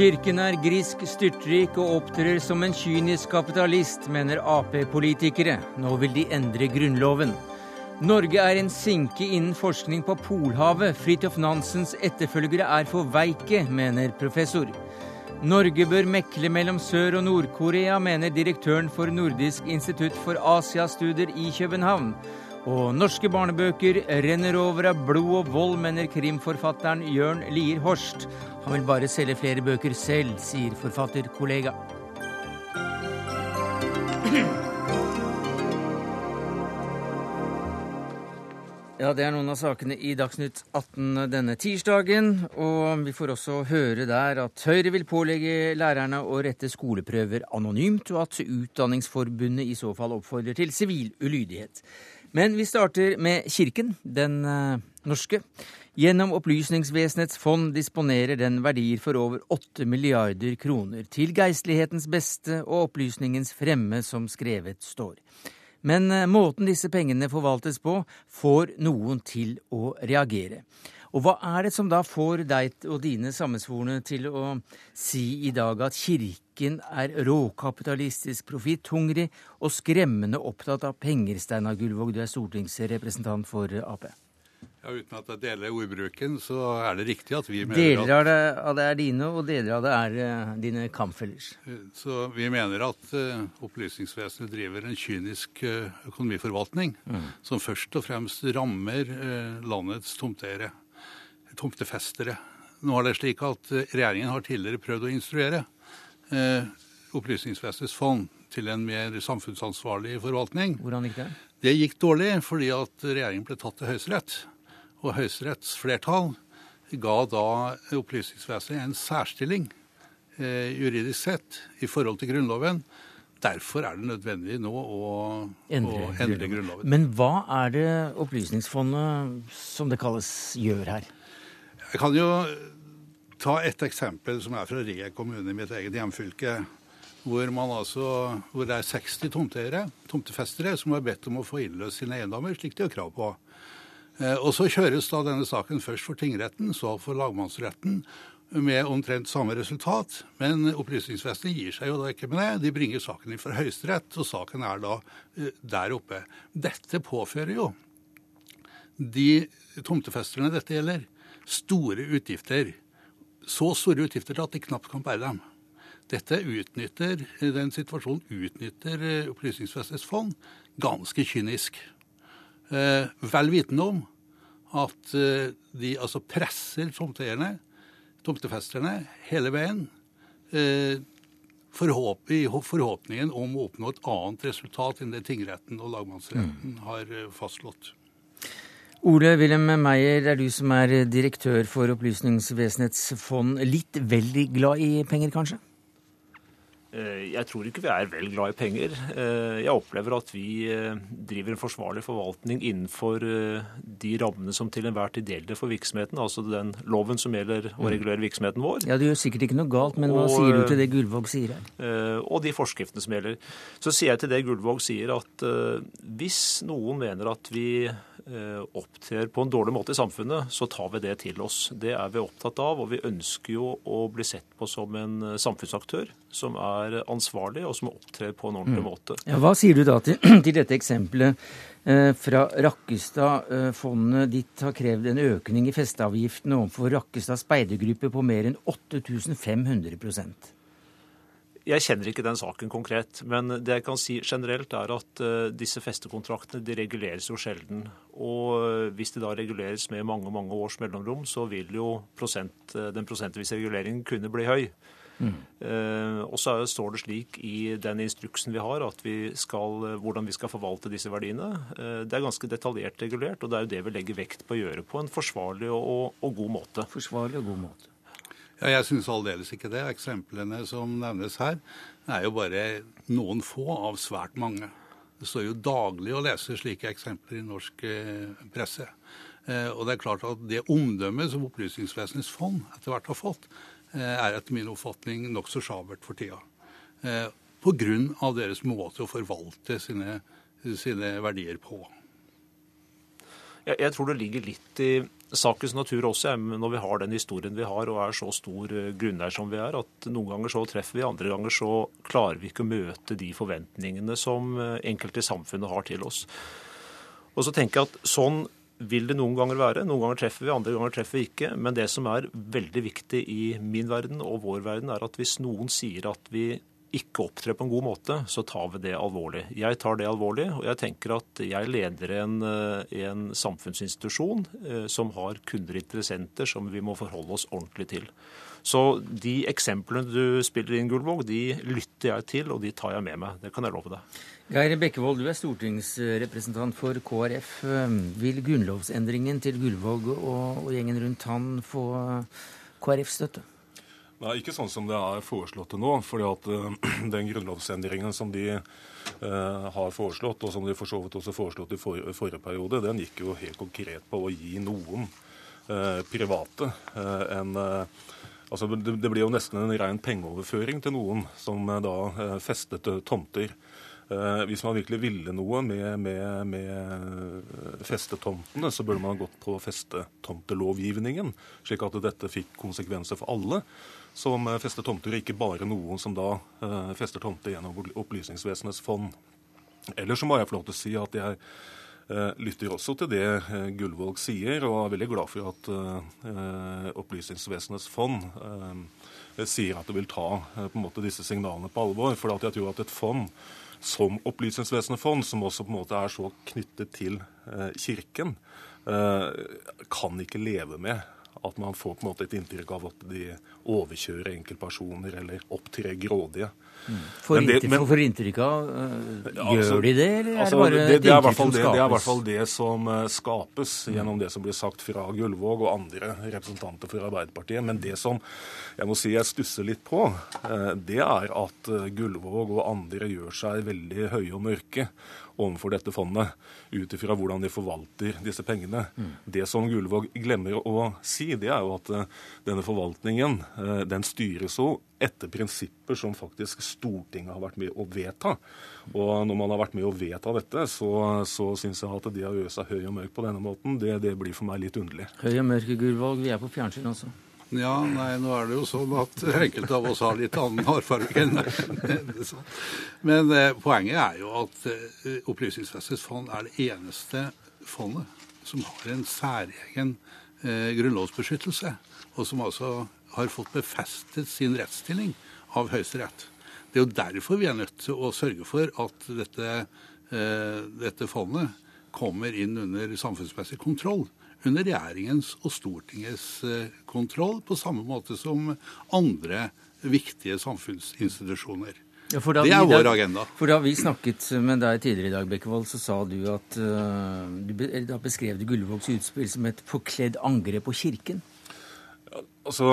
Kirken er grisk, styrtrik og opptrer som en kynisk kapitalist, mener Ap-politikere. Nå vil de endre Grunnloven. Norge er en sinke innen forskning på Polhavet. Fridtjof Nansens etterfølgere er for veike, mener professor. Norge bør mekle mellom Sør- og Nord-Korea, mener direktøren for Nordisk institutt for Asiastudier i København. Og norske barnebøker renner over av blod og vold, mener krimforfatteren Jørn Lier Horst. Han vil bare selge flere bøker selv, sier forfatterkollega. Ja, Det er noen av sakene i Dagsnytt 18 denne tirsdagen. Og vi får også høre der at Høyre vil pålegge lærerne å rette skoleprøver anonymt, og at Utdanningsforbundet i så fall oppfordrer til sivil ulydighet. Men vi starter med Kirken, den uh, norske. Gjennom Opplysningsvesenets fond disponerer den verdier for over 8 milliarder kroner. Til geistlighetens beste og opplysningens fremme, som skrevet står. Men uh, måten disse pengene forvaltes på, får noen til å reagere. Og hva er det som da får deg og dine sammensvorne til å si i dag at Kirken er råkapitalistisk, profitthungrig og skremmende opptatt av penger, Steinar Gullvåg, du er stortingsrepresentant for Ap? Ja, Uten at jeg deler ordbruken, så er det riktig at vi mener deler av det, av det er dine, og deler av det er uh, dine kampfellers. Så vi mener at uh, Opplysningsvesenet driver en kynisk uh, økonomiforvaltning mm. som først og fremst rammer landets tomteere tomtefestere. Nå er det slik at eh, Regjeringen har tidligere prøvd å instruere eh, Opplysningsvesenets fond til en mer samfunnsansvarlig forvaltning. Hvordan gikk det? Det gikk dårlig fordi at regjeringen ble tatt til Høyesterett. Og Høyesteretts flertall ga da Opplysningsvesenet en særstilling eh, juridisk sett i forhold til Grunnloven. Derfor er det nødvendig nå å endre, å endre Grunnloven. Men hva er det Opplysningsfondet, som det kalles, gjør her? Jeg kan jo ta et eksempel som er fra Re kommune i mitt eget hjemfylke. Hvor, altså, hvor, det er 60 tomteeiere, tomtefestere som har bedt om å få innløst sine eiendommer, slik de har krav på. Eh, og Så kjøres da denne saken først for tingretten, så for lagmannsretten, med omtrent samme resultat. Men Opplysningsvesenet gir seg jo da ikke med det. De bringer saken inn for Høyesterett, og saken er da uh, der oppe. Dette påfører jo de tomtefesterne dette gjelder, store utgifter. Så store utgifter til at de knapt kan bære dem. Dette utnytter, Den situasjonen utnytter eh, Opplysningsvesenets fond ganske kynisk. Eh, vel vitende om at eh, de altså presser tomteeierne, tomtefesterne, hele veien. Forhåp, I forhåpningen om å oppnå et annet resultat enn det tingretten og lagmannsretten mm. har fastslått. Ole Wilhelm Meyer, det er du som er direktør for Opplysningsvesenets fond. Litt veldig glad i penger, kanskje? Eh, jeg tror ikke vi er vel glad i penger. Eh, jeg opplever at vi eh, driver en forsvarlig forvaltning innenfor de rammene som til enhver tid gjelder for virksomheten, altså den loven som gjelder å mm. regulere virksomheten vår. Ja, Du gjør sikkert ikke noe galt, men hva og, sier du til det Gullvåg sier her? Og de forskriftene som gjelder. Så sier jeg til det Gullvåg sier at hvis noen mener at vi opptrer på en dårlig måte i samfunnet, så tar vi det til oss. Det er vi opptatt av, og vi ønsker jo å bli sett på som en samfunnsaktør som er ansvarlig, og som opptrer på en ordentlig mm. måte. Ja, hva sier du da til, til dette eksempelet eh, fra Rakkestad? Eh, fondet ditt har krevd en økning i festeavgiften overfor Rakkestad speidergruppe på mer enn 8500 jeg kjenner ikke den saken konkret, men det jeg kan si generelt er at uh, disse festekontraktene de reguleres jo sjelden. Og uh, hvis de da reguleres med mange mange års mellomrom, så vil jo prosent, uh, den prosentvise reguleringen kunne bli høy. Mm. og så står det slik i den instruksen vi har, at vi skal, hvordan vi skal forvalte disse verdiene. Eh, det er ganske detaljert regulert, og det er jo det vi legger vekt på å gjøre på en forsvarlig og, og god måte. Forsvarlig og god måte. Ja, Jeg syns aldeles ikke det. Eksemplene som nevnes her, er jo bare noen få av svært mange. Det står jo daglig å lese slike eksempler i norsk eh, presse. Og det er klart at det omdømmet som Opplysningsvesenets fond etter hvert har fått, Eh, er etter min oppfatning nokså sjabert for tida. Eh, Pga. deres måte å forvalte sine, sine verdier på. Jeg, jeg tror det ligger litt i sakens natur også, når vi har den historien vi har og er så stor eh, grunneier som vi er, at noen ganger så treffer vi, andre ganger så klarer vi ikke å møte de forventningene som eh, enkelte i samfunnet har til oss. Og så tenker jeg at sånn vil det noen ganger være. Noen ganger treffer vi, andre ganger treffer vi ikke. Men det som er veldig viktig i min verden og vår verden, er at hvis noen sier at vi ikke opptrer på en god måte, så tar vi det alvorlig. Jeg tar det alvorlig, og jeg tenker at jeg leder en, eh, en samfunnsinstitusjon eh, som har kunder og interessenter som vi må forholde oss ordentlig til. Så de eksemplene du spiller inn, Gullvåg, de lytter jeg til, og de tar jeg med meg. Det kan jeg love deg. Geir Bekkevold, du er stortingsrepresentant for KrF. Vil grunnlovsendringen til Gullvåg og, og gjengen rundt han få KrF-støtte? Nei, ikke sånn som det er foreslått til nå. fordi at uh, den grunnlovsendringen som de uh, har foreslått, og som de for så vidt også foreslått i for, forrige periode, den gikk jo helt konkret på å gi noen uh, private en Altså, det, det blir jo nesten en ren pengeoverføring til noen som da festet tomter. Hvis man virkelig ville noe med, med, med festetomtene, så burde man gått på festetomtelovgivningen, slik at dette fikk konsekvenser for alle som eh, fester tomter, ikke bare noen som da uh, fester tomter gjennom Opplysningsvesenets fond. Så må jeg få lov til å si at jeg uh, lytter også til det Gullvåg sier, og er veldig glad for at Opplysningsvesenets fond sier at det vil ta på en måte disse signalene på alvor. For jeg tror at et fond som Opplysningsvesenets fond, som også på en måte er så knyttet til Kirken, kan ikke leve med at man får på en måte et inntrykk av at de overkjører enkeltpersoner eller opptrer grådige. Mm. Får inntrykk, inntrykk av uh, Gjør altså, de det, eller altså, er det bare det, det, er det, det, er i hvert fall det som uh, skapes mm. gjennom det som blir sagt fra Gullvåg og andre representanter for Arbeiderpartiet. Men det som jeg må si jeg stusser litt på, uh, det er at Gullvåg og andre gjør seg veldig høye og mørke overfor dette fondet, ut ifra hvordan de forvalter disse pengene. Mm. Det som Gullvåg glemmer å si, det er jo at uh, denne forvaltningen uh, den styres jo etter prinsipper som faktisk Stortinget har vært med å vedta. Og når man har vært med å vedta dette, så, så syns jeg at det å gjøre seg høy og mørk på denne måten, det, det blir for meg litt underlig. Høy og mørk, Gullvåg. Vi er på fjernsyn også. Ja, nei, nå er det jo sånn at enkelte av oss har litt annen hårfarge enn. Sånn. Men eh, poenget er jo at eh, Opplysningsvesenets fond er det eneste fondet som har en særegen eh, grunnlovsbeskyttelse, og som altså har fått befestet sin rettsstilling av Høyesterett. Det er jo derfor vi er nødt til å sørge for at dette, eh, dette fondet kommer inn under samfunnsmessig kontroll under regjeringens og Stortingets eh, kontroll, på samme måte som andre viktige samfunnsinstitusjoner. Ja, det er vår agenda. For Da vi snakket med deg tidligere i dag, Bekkevold, så sa du at uh, du, da beskrev du Gullvågs utspill som et forkledd angrep på Kirken. Altså,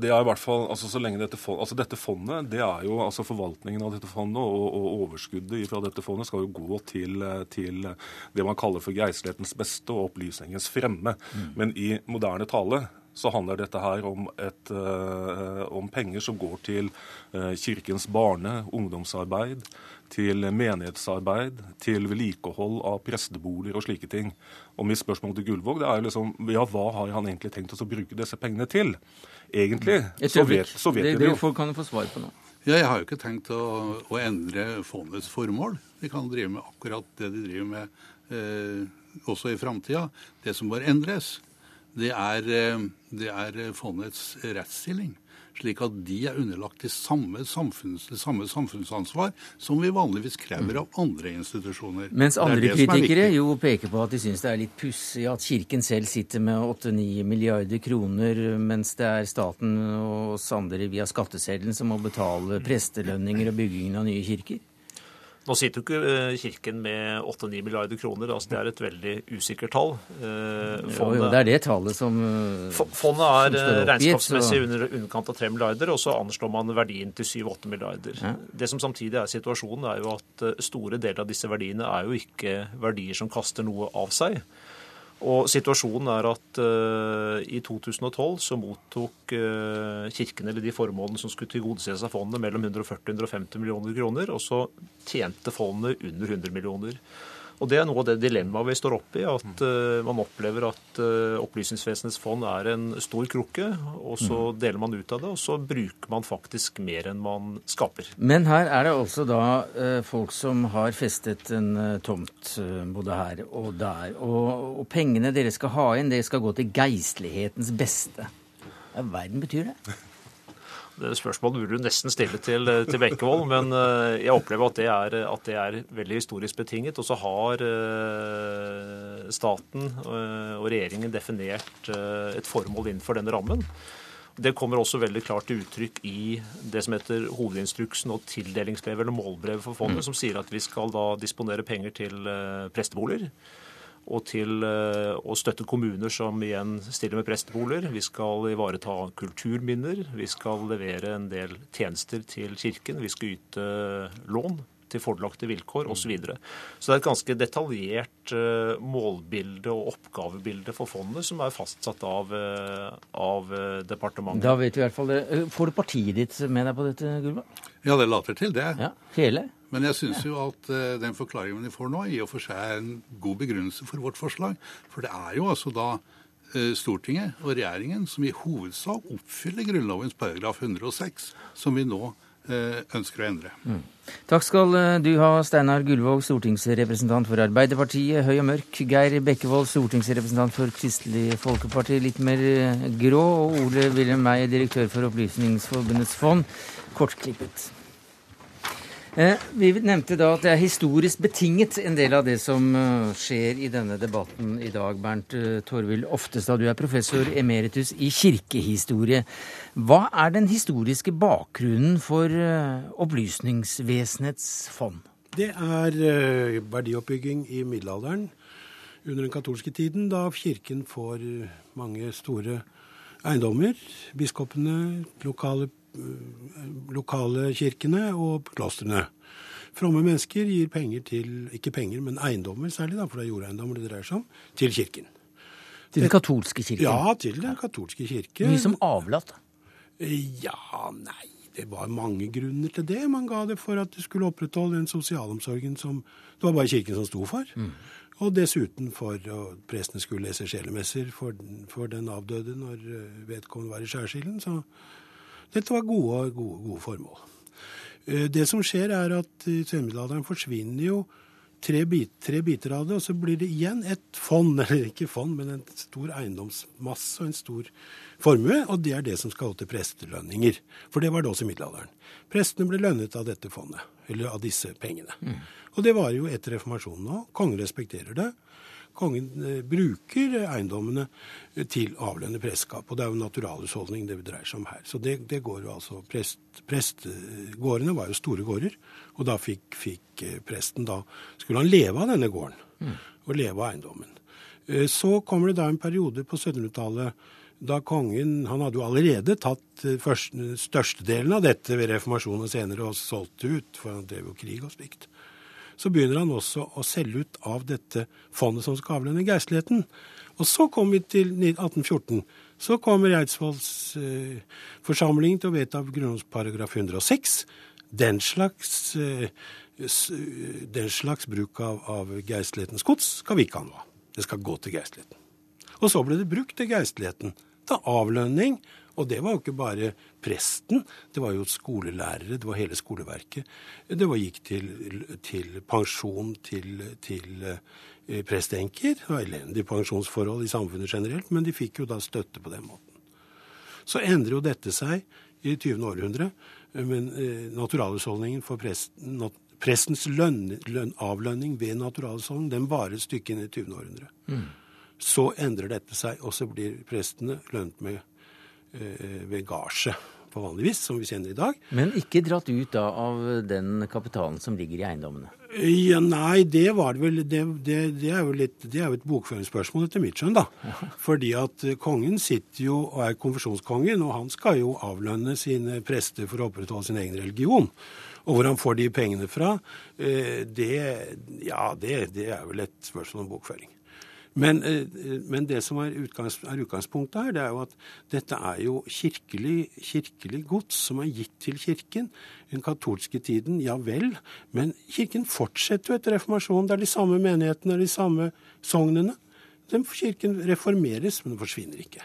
det er i hvert fall, altså så lenge Dette, fond, altså dette fondet, det er jo, altså forvaltningen av dette fondet og, og overskuddet fra dette fondet skal jo gå til, til det man kaller for geistlighetens beste og opplysningens fremme. Mm. Men i moderne tale så handler dette her om, et, uh, om penger som går til uh, Kirkens barne- ungdomsarbeid, til menighetsarbeid, til vedlikehold av presteboliger og slike ting. Og mitt spørsmål til Gullvåg det er liksom, ja, hva har han egentlig tenkt å bruke disse pengene til? Egentlig så vet, så vet det, vi det jo. Kan du få svar på nå. Ja, jeg har jo ikke tenkt å, å, endre fondets formål. De kan drive med akkurat det de driver med eh, også i framtida. Det som bør endres, det er, eh, det er fondets rettsstilling. Slik at de er underlagt det samme, samfunns, det samme samfunnsansvar som vi vanligvis krever av andre institusjoner. Mens andre kritikere jo peker på at de syns det er litt pussig at Kirken selv sitter med 8-9 milliarder kroner, mens det er staten og oss andre via skatteseddelen som må betale prestelønninger og byggingen av nye kirker? Nå sitter jo ikke eh, Kirken med 8-9 milliarder kroner. altså Det er et veldig usikkert tall. Fondet, jo, jo, det er det tallet som eh, Fondet er eh, regnskapsmessig under underkant av 3 milliarder, og så anslår man verdien til 7-8 milliarder. Ja. Det som samtidig er situasjonen, er jo at store deler av disse verdiene er jo ikke verdier som kaster noe av seg. Og situasjonen er at uh, i 2012 så mottok uh, kirken eller de formålene som skulle tilgodeses av fondet, mellom 140 og 150 millioner kroner, og så tjente fondet under 100 millioner. Og Det er noe av det dilemmaet vi står oppe i. At uh, man opplever at uh, Opplysningsvesenets fond er en stor krukke, og så mm. deler man ut av det, og så bruker man faktisk mer enn man skaper. Men her er det altså da uh, folk som har festet en tomt både her og der. Og, og, pengene dere skal ha inn, det skal gå til geistlighetens beste. Hva i verden betyr det? Det spørsmålet burde du nesten stille til, til Bekkevold, men eh, jeg opplever at det, er, at det er veldig historisk betinget. Og så har eh, staten eh, og regjeringen definert et formål innenfor denne rammen. Det kommer også veldig klart til uttrykk i det som heter hovedinstruksen og tildelingsbrevet eller målbrevet for fondet, mm. som sier at vi skal da disponere penger til presteboliger og til eh, å støtte kommuner som igjen stiller med presteboliger. Vi skal ivareta kulturminner. Vi skal levere en del tjenester til Kirken. Vi skal yte lån til fordelaktige vilkår osv. Så, videre. så det er et ganske detaljert uh, målbilde og oppgavebilde for fondet som er fastsatt av, uh, av uh, departementet. Da vet vi i hvert fall det. Får du partiet ditt med deg på dette, Gulva? Ja, det later til det. Ja, Hele? Men jeg syns jo at den forklaringen vi får nå, i og for seg er en god begrunnelse for vårt forslag. For det er jo altså da Stortinget og regjeringen som i hovedsak oppfyller Grunnlovens paragraf 106, som vi nå Eh, ønsker å endre. Mm. Takk skal eh, du ha, Steinar Gullvåg, stortingsrepresentant for Arbeiderpartiet, høy og mørk. Geir Bekkevold, stortingsrepresentant for Kristelig Folkeparti, litt mer eh, grå. Og Ole Wilhelm Meyer, direktør for Opplysningsforbundets fond, kortklippet. Eh, vi nevnte da at det er historisk betinget, en del av det som eh, skjer i denne debatten i dag. Bernt eh, Torvild Oftestad, du er professor emeritus i kirkehistorie. Hva er den historiske bakgrunnen for Opplysningsvesenets fond? Det er verdioppbygging i middelalderen under den katolske tiden, da kirken får mange store eiendommer. Biskopene, lokale lokale kirkene og klostrene. Fromme mennesker gir penger til, ikke penger, men eiendommer særlig, da, for det er jordeiendommer det dreier seg om, til kirken. Til den katolske kirken? Ja, til den katolske kirke. Mye som avlat? Ja, nei, det var mange grunner til det. Man ga det for at det skulle opprettholde den sosialomsorgen som det var bare kirken som sto for. Mm. Og dessuten for at prestene skulle lese sjelemesser for, for, den avdøde når eh, vedkommende var i skjærsilden. Så dette var gode, gode, gode formål. Eh, det som skjer, er at i senmiddelalderen forsvinner jo tre, bit, tre, biter av det, og så blir det igjen et fond, eller ikke fond, men en stor eiendomsmasse og en stor formue, og det er det som skal gå til prestelønninger. For det var det også i middelalderen. Prestene ble lønnet av dette fondet, eller av disse pengene. Mm. Og det var jo etter reformasjonen nå. Kongen respekterer det kongen eh, bruker eiendommene eh, til å avlønne prestskap. Og det er jo naturalhusholdning det dreier seg om her. Så det, det går jo altså prest, Prestegårdene var jo store gårder, og da fikk, fikk, eh, presten da Skulle han leve av denne gården, mm. og leve av eiendommen. Så kommer det da en periode på 1700-tallet da kongen Han hadde jo allerede tatt første, størstedelen av dette ved reformasjonen og senere og solgt det ut, for han drev jo krig og slikt så begynner han også å selge ut av dette fondet som skal avlønne geistligheten. Og så kommer vi til 1814. Så kommer Eidsvolls eh, til å vedta grunnlovsparagraf 106. Den slags, eh, den slags bruk av, av geistlighetens gods skal vi ikke ha nå. Det skal gå til geistligheten. Og så ble det brukt til geistligheten. Til avlønning og det var jo ikke bare presten, det var jo skolelærere, det var hele skoleverket. Det var, gikk til, til pensjon til, til eh, prestenker. Det var elendige pensjonsforhold i samfunnet generelt, men de fikk jo da støtte på den måten. Så endrer jo dette seg i 20. århundre, men eh, naturalhusholdningen for presten Prestens lønn, lønn, avlønning ved naturalhusholdning den varer et stykke inn i 20. århundre. Mm. Så endrer dette seg, og så blir prestene lønt med Eh, ved gasje på vanlig vis, som vi kjenner i dag. Men ikke dratt ut da av den kapitalen som ligger i eiendommene? Ja, nei, det var det vel Det, det, det er jo litt, det er jo et bokføringsspørsmål etter mitt skjønn, da. Fordi at eh, kongen sitter jo og er konfesjonskongen, og han skal jo avlønne sine prester for å opprettholde sin egen religion. Og hvor han får de pengene fra, eh, det, ja, det, det er vel et spørsmål om bokføring. Men, eh, men, det som er, utgangs, er, utgangspunktet her, det er jo at dette er jo kirkelig, kirkelig gods som er gitt til kirken. Den katolske tiden, ja vel, men kirken fortsetter jo etter reformasjonen. Det er de samme menighetene, de samme sognene. Den kirken reformeres, men den forsvinner ikke.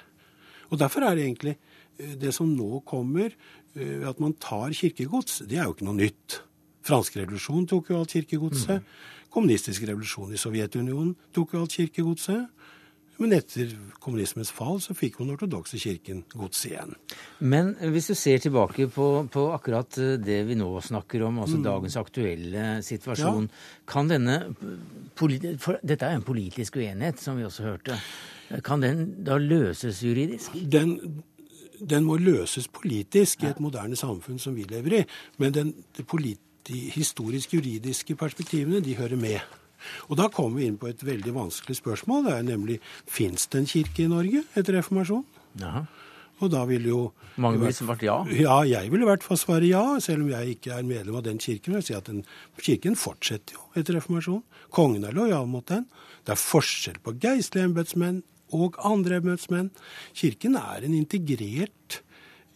Og Derfor er det egentlig eh, det som nå kommer, eh, at man tar kirkegods, det er jo ikke noe nytt. Fransk revolusjon tok jo alt kirkegodset. Mm. Kommunistisk revolusjon i Sovjetunionen tok jo alt kirkegodset. Men etter kommunismens fall så fikk den ortodokse kirken gods igjen. Men hvis du ser tilbake på, på akkurat eh, det vi nå snakker om, altså mm. dagens aktuelle situasjon, ja. kan denne for Dette er en politisk uenighet, som vi også hørte. Kan den da løses juridisk? Den, den må løses politisk i et moderne samfunn som vi lever i. Men den, de historisk-juridiske perspektivene, de hører med. Og da kommer vi inn på et veldig vanskelig spørsmål. Det er nemlig fins det en kirke i Norge etter reformasjonen? Ja. Og da vil jo Mange ville svart ja? Ja, jeg vil i hvert fall svare ja. Selv om jeg ikke er medlem av den kirken. vil jeg si at den, Kirken fortsetter jo etter reformasjonen. Kongen er lojal mot den. Det er forskjell på geistlige embetsmenn og andre embetsmenn. Kirken er en integrert,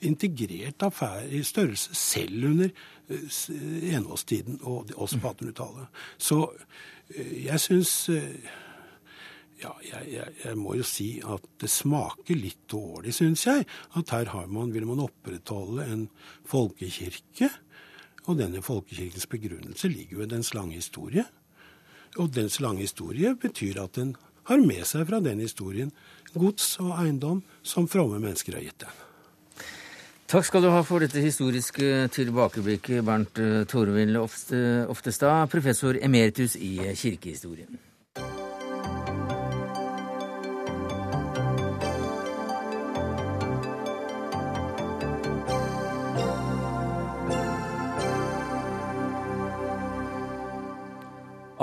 integrert affære i størrelse selv under enåstiden og også på 1800-tallet. Så Eh, jeg syns eh, ja, jeg, jeg, jeg, må jo si at det smaker litt dårlig, syns jeg. At her man, vil man opprettholde en folkekirke. Og denne folkekirkens begrunnelse ligger jo i dens lange historie. Og dens lange historie betyr at den har med seg fra den historien gods og eiendom som fromme mennesker har gitt den. Takk skal du ha for dette historiske tilbakeblikket, Bernt eh, Torvild Oftestad, professor emeritus i kirkehistorien.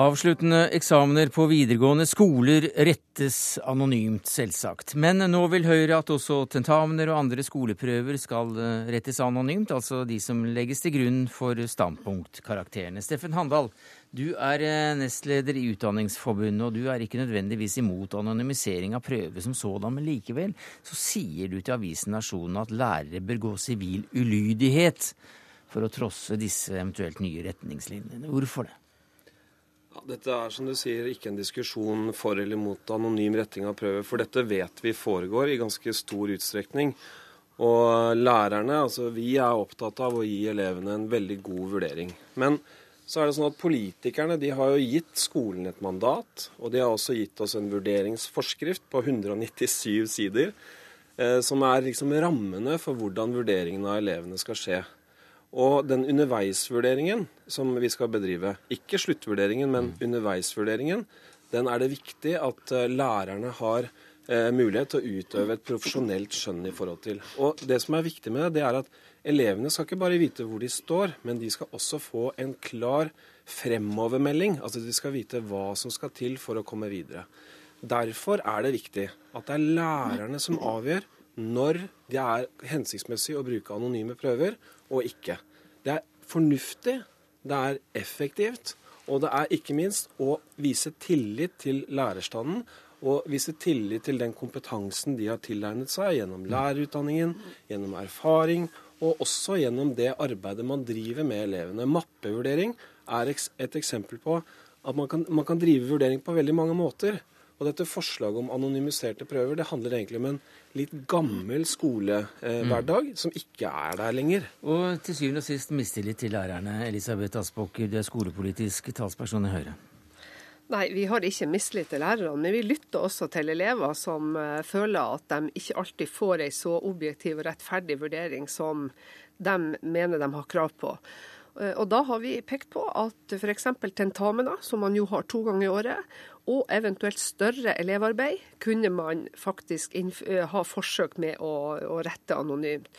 Avsluttende eksamener på videregående skoler rettes anonymt, selvsagt. Men nå vil Høyre at også tentamener og andre skoleprøver skal eh, rettes anonymt, altså de som legges til grunn for standpunktkarakterene. Steffen Handal, du er eh, nestleder i Utdanningsforbundet, og du er ikke nødvendigvis imot anonymisering av prøver som sådan, men likevel så sier du til avisen Nasjonen at lærere bør gå sivil ulydighet for å trosse disse eventuelt nye retningslinjene. Hvorfor det? Dette er som du sier ikke en diskusjon for eller mot anonym retting av prøver, for dette vet vi foregår i ganske stor utstrekning. Og lærerne, altså vi er opptatt av å gi elevene en veldig god vurdering. Men så er det sånn at politikerne de har jo gitt skolen et mandat, og de har også gitt oss en vurderingsforskrift på 197 sider, eh, som er liksom rammene for hvordan vurderingen av elevene skal skje. Og den underveisvurderingen som vi skal bedrive, ikke sluttvurderingen, men mm. underveisvurderingen, den er det viktig at eh, lærerne har eh, mulighet til å utøve et profesjonelt skjønn i forhold til. Og det som er viktig med det, det er at elevene skal ikke bare vite hvor de står, men de skal også få en klar fremovermelding. Altså de skal vite hva som skal til for å komme videre. Derfor er det viktig at det er lærerne som avgjør når det er hensiktsmessig å bruke anonyme prøver, og ikke. Det er fornuftig, det er effektivt, og det er ikke minst å vise tillit til lærerstanden. Og vise tillit til den kompetansen de har tilegnet seg gjennom lærerutdanningen, gjennom erfaring, og også gjennom det arbeidet man driver med elevene. Mappevurdering er et eksempel på at man kan, man kan drive vurdering på veldig mange måter. Og dette forslaget om anonymiserte prøver det handler egentlig om en litt gammel skolehverdag mm. som ikke er der lenger. Og til syvende og sist mistillit til lærerne. Elisabeth Aspaker, du er skolepolitisk talsperson i Høyre. Nei, vi har ikke mistillit til lærerne, men vi lytter også til elever som uh, føler at de ikke alltid får ei så objektiv og rettferdig vurdering som de mener de har krav på. Uh, og Da har vi pekt på at f.eks. tentamener, som man jo har to ganger i året, og eventuelt større elevarbeid kunne man faktisk eh, ha forsøk med å, å, rette anonymt.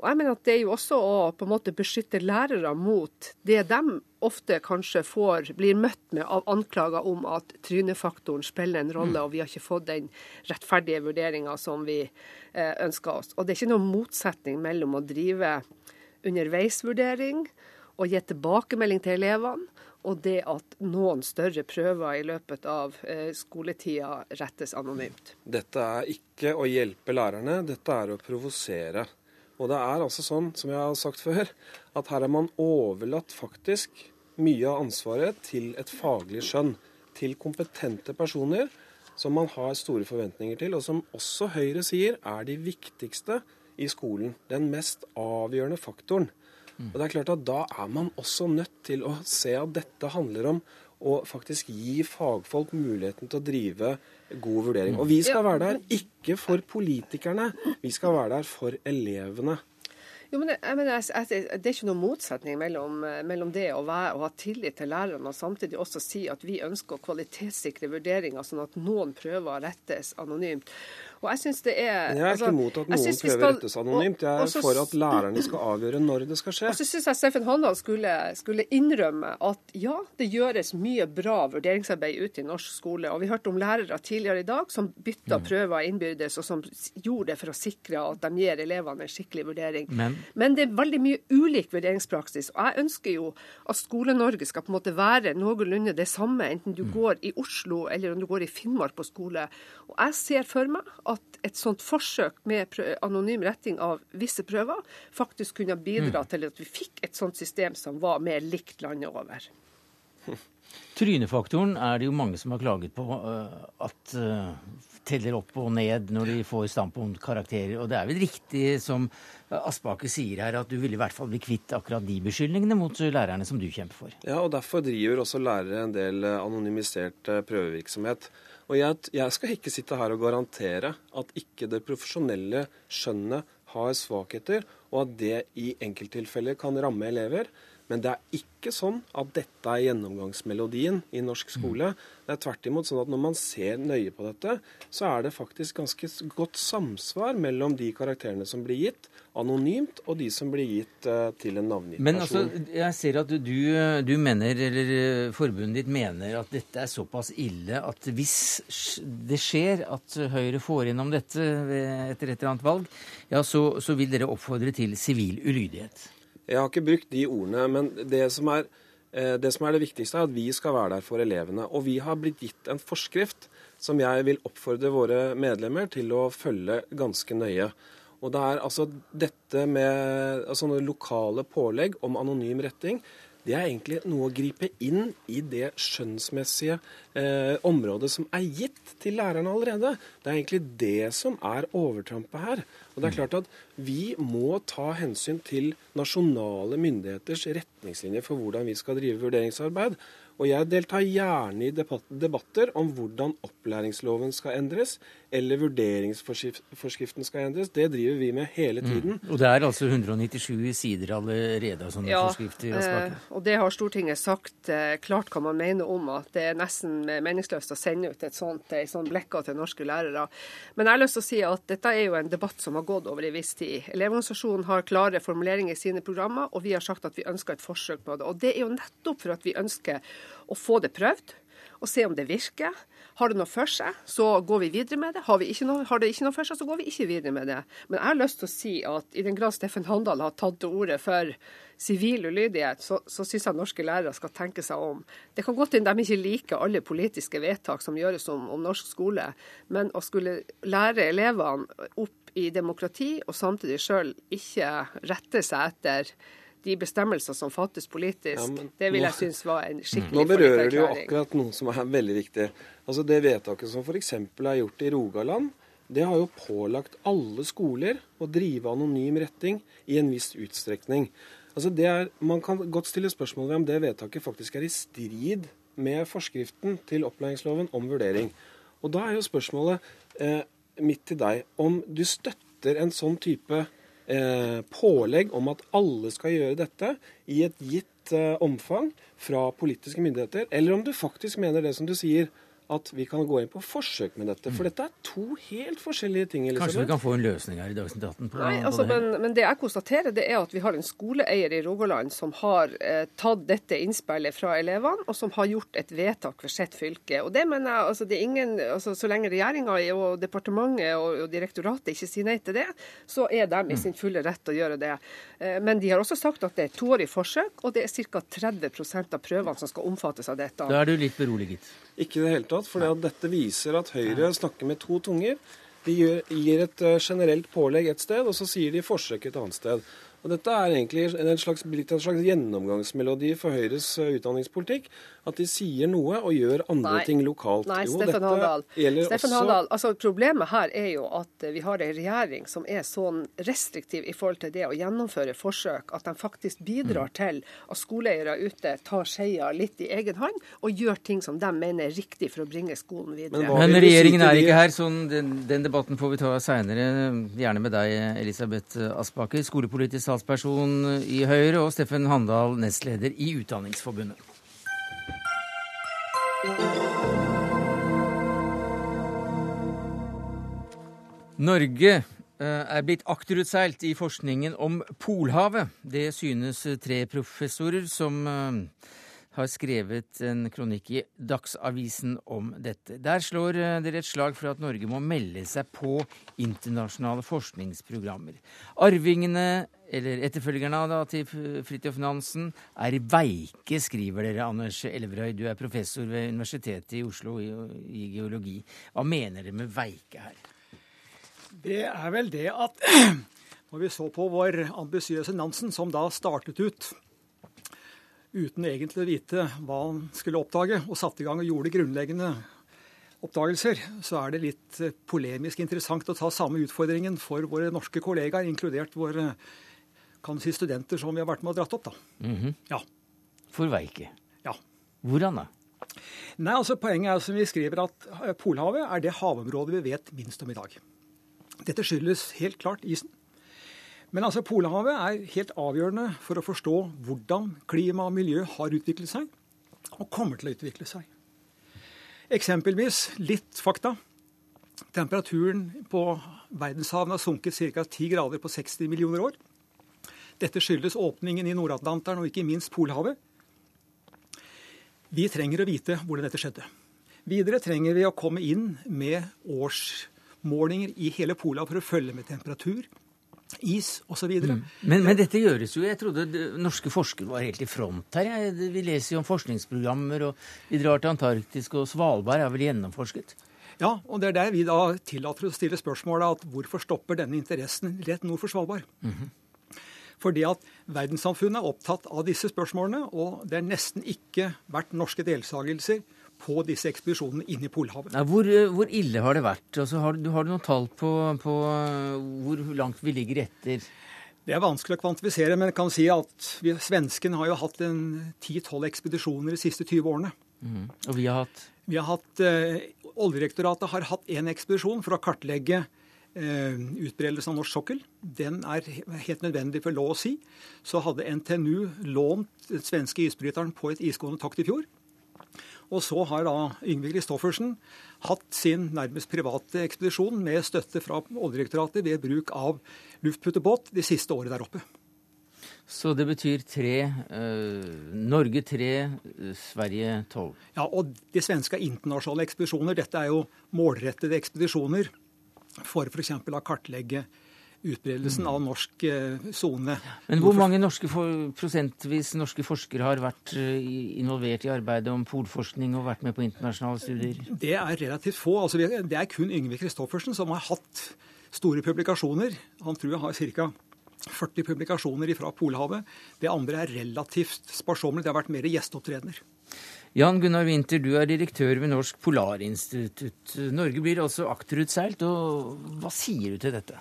Og jeg mener at Det er jo også å på en måte beskytte lærere mot det de ofte kanskje får, blir møtt med av anklager om at trynefaktoren spiller en rolle, og vi har ikke fått den rettferdige vurderinga som vi eh, ønsker oss. Og Det er ikke noen motsetning mellom å drive underveisvurdering å gi tilbakemelding til elevene, og det at noen større prøver i løpet av eh, skoletida rettes anonymt. Dette er ikke å hjelpe lærerne, dette er å provosere. Og det er altså sånn, som jeg har sagt før, at her har man overlatt faktisk mye av ansvaret til et faglig skjønn. Til kompetente personer som man har store forventninger til, og som også Høyre sier er de viktigste i skolen. Den mest avgjørende faktoren. Og det er klart at Da er man også nødt til å se at dette handler om å faktisk gi fagfolk muligheten til å drive god vurdering. Og vi skal være der ikke for politikerne, vi skal være der for elevene. Jo, men jeg, mener, jeg, jeg, Det er ikke noen motsetning mellom, mellom det å, være, å, ha tillit til lærerne og samtidig også si at vi ønsker å kvalitetssikre vurderinger, sånn at noen prøver rettes anonymt. Og Jeg syns det er... Jeg er altså, ikke imot at noen prøver skal, rettes anonymt. Jeg er også, for at lærerne skal avgjøre når det skal skje. Og så syns jeg Steffen Handal skulle, skulle, innrømme at ja, det gjøres mye bra vurderingsarbeid ute i norsk skole. Og Vi hørte om lærere tidligere i dag som bytta mm. prøver innbyrdes, og som gjorde det for å sikre at de gir elevene en skikkelig vurdering. Men, Men det er veldig mye ulik vurderingspraksis. Og jeg ønsker jo at Skole-Norge skal på en måte være noenlunde det samme, enten du mm. går i Oslo eller om du går i Finnmark på skole. Og jeg ser for meg at et sånt forsøk med anonym retting av visse prøver faktisk kunne bidra mm. til at vi fikk et sånt system som var mer likt landet over. Trynefaktoren er det jo mange som har klaget på uh, at uh, teller opp og ned når de får standpunktkarakterer. Og det er vel riktig som Aspaker sier her, at du vil i hvert fall bli kvitt akkurat de beskyldningene mot lærerne som du kjemper for. Ja, og derfor driver også lærere en del anonymisert prøvevirksomhet. Og jeg, jeg, skal ikke sitte her og garantere at ikke det profesjonelle skjønnet har svakheter, og at det i enkelttilfeller kan ramme elever. Men det er ikke sånn at dette er gjennomgangsmelodien i norsk skole. Det er tvert imot sånn at når man ser nøye på dette, så er det faktisk ganske godt samsvar mellom de karakterene som blir gitt anonymt, og de som blir gitt uh, til en navngitt person. Men altså, jeg ser at du, du, mener, eller eh, forbundet ditt mener, at dette er såpass ille at hvis det skjer at Høyre får innom dette etter et eller annet valg, ja, så, så vil dere oppfordre til sivil ulydighet? Jeg har ikke brukt de ordene, men det som, er, eh, det som er det viktigste, er at vi skal være der for elevene. Og vi har blitt gitt en forskrift som jeg vil oppfordre våre medlemmer til å følge ganske nøye. Og det er altså dette med altså lokale pålegg om anonym retting det er egentlig noe å gripe inn i det skjønnsmessige eh, området som er gitt til lærerne allerede. Det er egentlig det som er overtrampet her. Og det er klart at Vi må ta hensyn til nasjonale myndigheters retningslinjer for hvordan vi skal drive vurderingsarbeid. Og jeg deltar gjerne i debatter om hvordan opplæringsloven skal endres, eller vurderingsforskriften skal endres. Det driver vi med hele mm. tiden. Mm. Og det er altså 197 sider allerede av sånne ja, forskrifter? Ja, og det har Stortinget sagt eh, klart hva man mener om, at det er nesten meningsløst å sende ut et sånt, en sånn blekka til norske lærere. Men jeg har lyst til å si at dette er jo en debatt som har gått over en viss tid. Elevorganisasjonen har klare formuleringer i sine programmer, og vi har sagt at vi ønsker et forsøk på det. Og det er jo nettopp for at vi ønsker å få det prøvd og se om det virker. Har det noe for seg, så går vi videre med det. Har, noe, har, det ikke noe for seg, så går vi ikke videre med det. Men jeg har lyst til å si at i den grad Steffen Handal har tatt til orde for sivil ulydighet, så, så syns jeg norske lærere skal tenke seg om. Det kan godt hende de ikke liker alle politiske vedtak som gjøres om, om norsk skole, men å skulle lære elevene opp i demokrati, og samtidig sjøl ikke rette seg etter de bestemmelser som fattes politisk, ja, det vil jeg synes var en skikkelig Nå berører du jo akkurat noe som er veldig viktig. Altså Det vedtaket som f.eks. er gjort i Rogaland, det har jo pålagt alle skoler å drive anonym retting i en viss utstrekning. Altså det er, Man kan godt stille spørsmål ved om det vedtaket faktisk er i strid med forskriften til opplæringsloven om vurdering. Og Da er jo spørsmålet eh, mitt til deg om du støtter en sånn type eh, pålegg om at alle skal gjøre dette i et gitt eh, omfang fra politiske myndigheter, eller om du faktisk mener det som du sier, at vi kan gå inn på forsøk med dette. For dette er to helt forskjellige ting. Elisabeth. Kanskje vi kan få en løsning her i Dagsnytt 18? På, Nei, altså, på det men, men, det jeg konstaterer, det er at vi har en skoleeier i Rogaland som har eh, tatt dette innspillet fra elevene, og som har gjort et vedtak for sitt fylke. Og det mener jeg, altså, det er ingen, altså, Så lenge regjeringa og departementet og, og, direktoratet ikke sier nei til det, så er de i sin fulle rett til å gjøre det. Eh, men de har også sagt at det er et toårig forsøk, og det er ca. 30% av prøvene som skal omfattes av dette. Da er du litt beroliget? Ikke i det hele tatt. For dette viser at Høyre snakker med to tunger. De gir et eh, generelt pålegg et sted, og så sier de forsøk et annet sted. Og Dette er egentlig en slags, en slags gjennomgangsmelodi for Høyres uh, utdanningspolitikk. At de sier noe og gjør andre Nei. ting lokalt. Nei, jo, Steffen Handal. Steffen også... Handal. Altså, problemet her er jo at vi har en regjering som er sånn restriktiv i forhold til det å gjennomføre forsøk, at de faktisk bidrar mm. til at skoleeiere ute tar skeia litt i egen hånd og gjør ting som de mener er riktig for å bringe skolen videre. Men, Men regjeringen er ikke her, så den, den debatten får vi ta seinere. Gjerne med deg, Elisabeth Aspaker, skolepolitisk talsperson i Høyre, og Steffen Handal, nestleder i Utdanningsforbundet. Norge eh, er blitt akterutseilt i forskningen om Polhavet. Det synes tre professorer som eh, har skrevet en kronikk i Dagsavisen om dette. Der slår eh, dere et slag for at Norge må melde seg på internasjonale forskningsprogrammer. Arvingene, eller etterfølgerne da, til Fridtjof Nansen, er veike, skriver dere, Anders Elverøy. Du er professor ved Universitetet i Oslo i, geologi. Hva mener dere med veike her? Det er vel det at når vi så på vår ambisiøse Nansen, som da startet ut uten egentlig å vite hva han skulle oppdage, og satte i gang og gjorde grunnleggende oppdagelser, så er det litt eh, polemisk interessant å ta samme utfordringen for våre norske kollegaer, inkludert våre kan si, studenter som vi har vært med og dratt opp. da. Mm -hmm. Ja. For Veike. Ja. Hvordan da? Nei, altså Poenget er som vi skriver at eh, Polhavet er det havområdet vi vet minst om i dag. Dette skyldes helt klart isen. Men altså, Polhavet er helt avgjørende for å forstå hvordan klima og miljø har utviklet seg, og kommer til å utvikle seg. Eksempelvis litt fakta. Temperaturen på verdenshavene har sunket ca. 10 grader på 60 millioner år. Dette skyldes åpningen i Nord-Atlanteren og ikke minst Polhavet. Vi trenger å vite hvordan dette skjedde. Videre trenger vi å komme inn med årsmålinger i hele Polhavet for å følge med temperatur, is osv. Mm. Men, men dette gjøres jo Jeg trodde norske forskere var helt i front her. Vi leser jo om forskningsprogrammer, og vi drar til Antarktis, og Svalbard er vel gjennomforsket? Ja, og det er der vi da tillater å stille spørsmålet at hvorfor stopper denne interessen rett nord for Svalbard? Mm -hmm. Fordi at verdenssamfunnet er opptatt av disse spørsmålene, og det er nesten ikke vært norske deltakelser på disse ekspedisjonene inn i Polhavet. Ja, hvor, eh, hvor, ille har det vært? Altså, har, du, har, du noen tall på, på, eh, hvor langt vi ligger etter? Det er vanskelig å kvantifisere, men jeg kan si at vi, svensken har jo hatt 10-12 ekspedisjoner de siste 20 årene. Mm. Og vi har hatt? Vi har hatt, eh, Oljedirektoratet har hatt én ekspedisjon for å kartlegge eh, utbredelsen av norsk sokkel. Den er helt nødvendig for lov å si. Så hadde NTNU lånt den svenske isbryteren på et isgående tokt i fjor. Og så har da Yngve Kristoffersen hatt sin nærmest private ekspedisjon med støtte fra Oljedirektoratet ved bruk av luftputtebåt de siste året der oppe. Så det betyr tre øh, Norge tre, Sverige tolv? Ja, og de svenske er internasjonale ekspedisjoner. Dette er jo målrettede ekspedisjoner for f.eks. å kartlegge utbredelsen av norsk eh, sone. Men hvor mange norske prosentvis norske forskere har vært eh, involvert i arbeidet om polforskning og vært med på internasjonale studier? Det er relativt få. Altså, det er kun Yngve Kristoffersen som har hatt store publikasjoner. Han tror jeg har ca. 40 publikasjoner fra Polhavet. Det andre er relativt sparsommelig. Det har vært mer gjesteopptredener. Jan Gunnar Winther, du er direktør ved Norsk Polarinstitutt. Norge blir altså akterutseilt, og hva sier du til dette?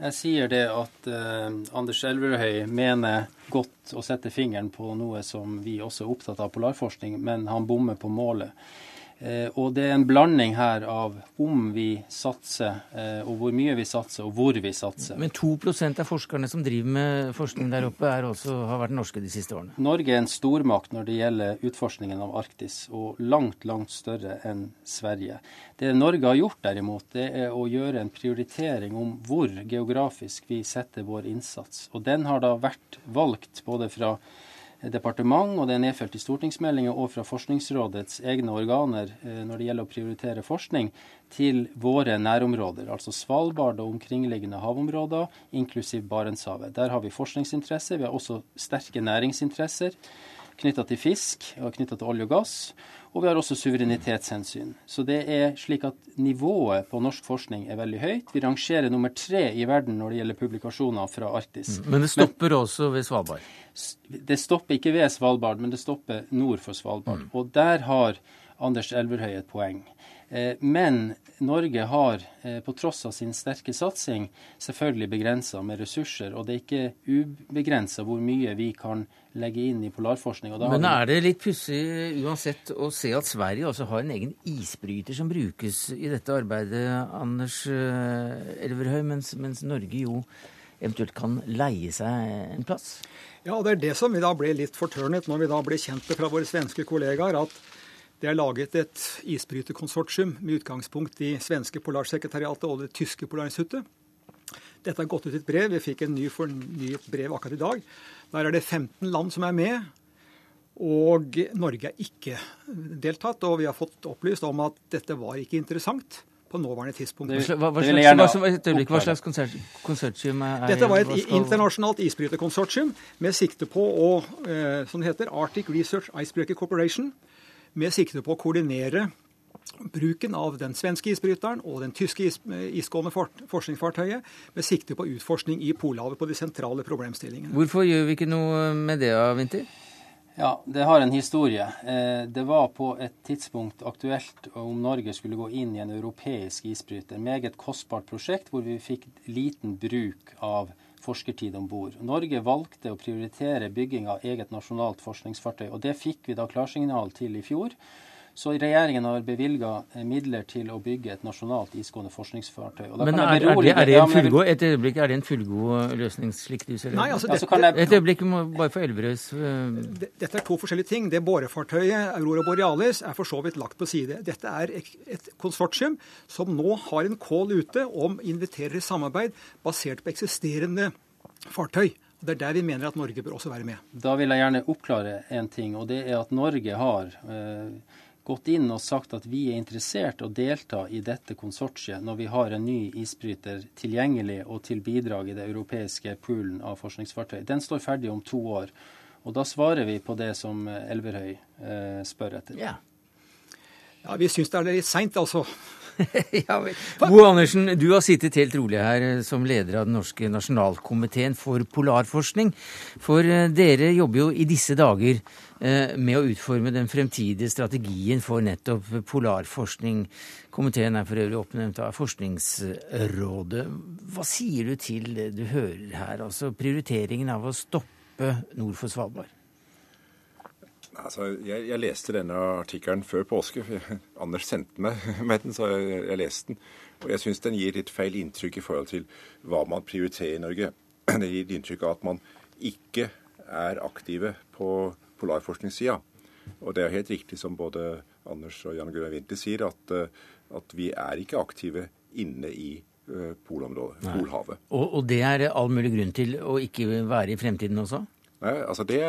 Jeg sier det at eh, Anders Elverøy mener godt å sette fingeren på noe som vi også er opptatt av polarforskning, men han bommer på målet. Eh, og det er en blanding her av om vi satser, eh, og hvor mye vi satser, og hvor vi satser. Men 2% av forskerne som driver med forskning der oppe, også, har vært norske de siste årene? Norge er en stormakt når det gjelder utforskningen av Arktis, og langt, langt større enn Sverige. Det Norge har gjort derimot, det er å gjøre en prioritering om hvor geografisk vi setter vår innsats. Og den har da vært valgt både fra departement, og det er nedfelt i stortingsmeldinger og fra Forskningsrådets egne organer eh, når det gjelder å prioritere forskning, til våre nærområder, altså Svalbard og omkringliggende havområder, inklusiv Barentshavet. Der har vi forskningsinteresser. Vi har også sterke næringsinteresser knytta til fisk og knytta til olje og gass. Og vi har også suverenitetshensyn. Så det er slik at nivået på norsk forskning er veldig høyt. Vi rangerer nummer tre i verden når det gjelder publikasjoner fra Arktis. Mm. Men det stopper men, også ved Svalbard? Det stopper ikke ved Svalbard, men det stopper nord for Svalbard. Mm. Og der har Anders Elverhøy et poeng. Eh, men Norge har, eh, på tross av sin sterke satsing, selvfølgelig begrensa med ressurser. Og det er ikke ubegrensa hvor mye vi kan legge inn i polarforskning. Men er det litt pussig uansett å se at Sverige også har en egen isbryter som brukes i dette arbeidet, Anders eh, Elverhøy, mens, mens Norge jo eventuelt kan leie seg en plass? Ja, det er det som vi da ble litt fortørnet når vi da ble kjent med fra våre svenske kollegaer, at det er laget et isbryterkonsortium med utgangspunkt i svenske Polarsekretariatet og det tyske Polarinstituttet. Dette har gått ut i et brev. Vi fikk en ny fornyet brev akkurat i dag. Der er det 15 land som er med. Og Norge er ikke deltatt. Og vi har fått opplyst om at dette var ikke interessant på nåværende tidspunkt. Hva, hva, slags, hva, hva, slags konsortium er Dette var et internasjonalt isbryterkonsortium med sikte på å, eh, som det heter, Arctic Research Icebreaker Corporation med sikte på å koordinere bruken av den svenske isbryteren og den tyske is isgående forskningsfartøyet med sikte på utforskning i Polhavet på de sentrale problemstillingene. Hvorfor gjør vi ikke noe med det, Vinter? Ja, det har en historie. Eh, det var på et tidspunkt aktuelt om Norge skulle gå inn i en europeisk isbryter. Meget kostbart prosjekt hvor vi fikk liten bruk av forskertid om bord. Norge valgte å prioritere bygging av eget nasjonalt forskningsfartøy, og det fikk vi da klarsignal til i fjor. Så regjeringen har bevilga eh, midler til å bygge et nasjonalt isgående forskningsfartøy. men er, er, det, er, det en fullgod, et øyeblikk, er det en fullgod løsning, slik du ser det? Nei, altså, det, altså, et øyeblikk, bare for Elverøys uh... Dette er to forskjellige ting. Det borefartøyet Aurora Borealis er for så vidt lagt på side. Dette er et konsortium som nå har en call ute om inviterer i samarbeid basert på eksisterende fartøy. Det er der vi mener at Norge bør også være med. Da vil jeg gjerne oppklare en ting, og det er at Norge har eh, gått inn og sagt at vi er interessert å delta i dette konsortiet når vi har en ny isbryter tilgjengelig og til bidrag i det europeiske poolen av forskningsfartøy. Den står ferdig om to år. Og da svarer vi på det som Elverhøy eh, spør etter. Ja, ja vi syns det er litt seint, altså. ja, Bo Andersen, du har sittet helt rolig her eh, som leder av den norske nasjonalkomiteen for polarforskning. For eh, dere jobber jo i disse dager eh, med å utforme den fremtidige strategien for nettopp polarforskning. Komiteen er for øvrig oppnevnt av Forskningsrådet. Hva sier du til det du hører her, altså prioriteringen av å stoppe nord for Svalbard? Altså, jeg, jeg, leste denne artikkelen før påske. Anders sendte meg med den, så jeg, jeg leste den. Og jeg syns den gir litt feil inntrykk i forhold til hva man prioriterer i Norge. Det gir inntrykk av at man ikke er aktive på polarforskningssida. Og det er helt riktig som både Anders og Jan Gunnar Winther sier, at, eh, at, vi er ikke aktive inne i uh, polområdet, Polhavet. Og, og det er all mulig grunn til å ikke være i fremtiden også? Nei, altså det,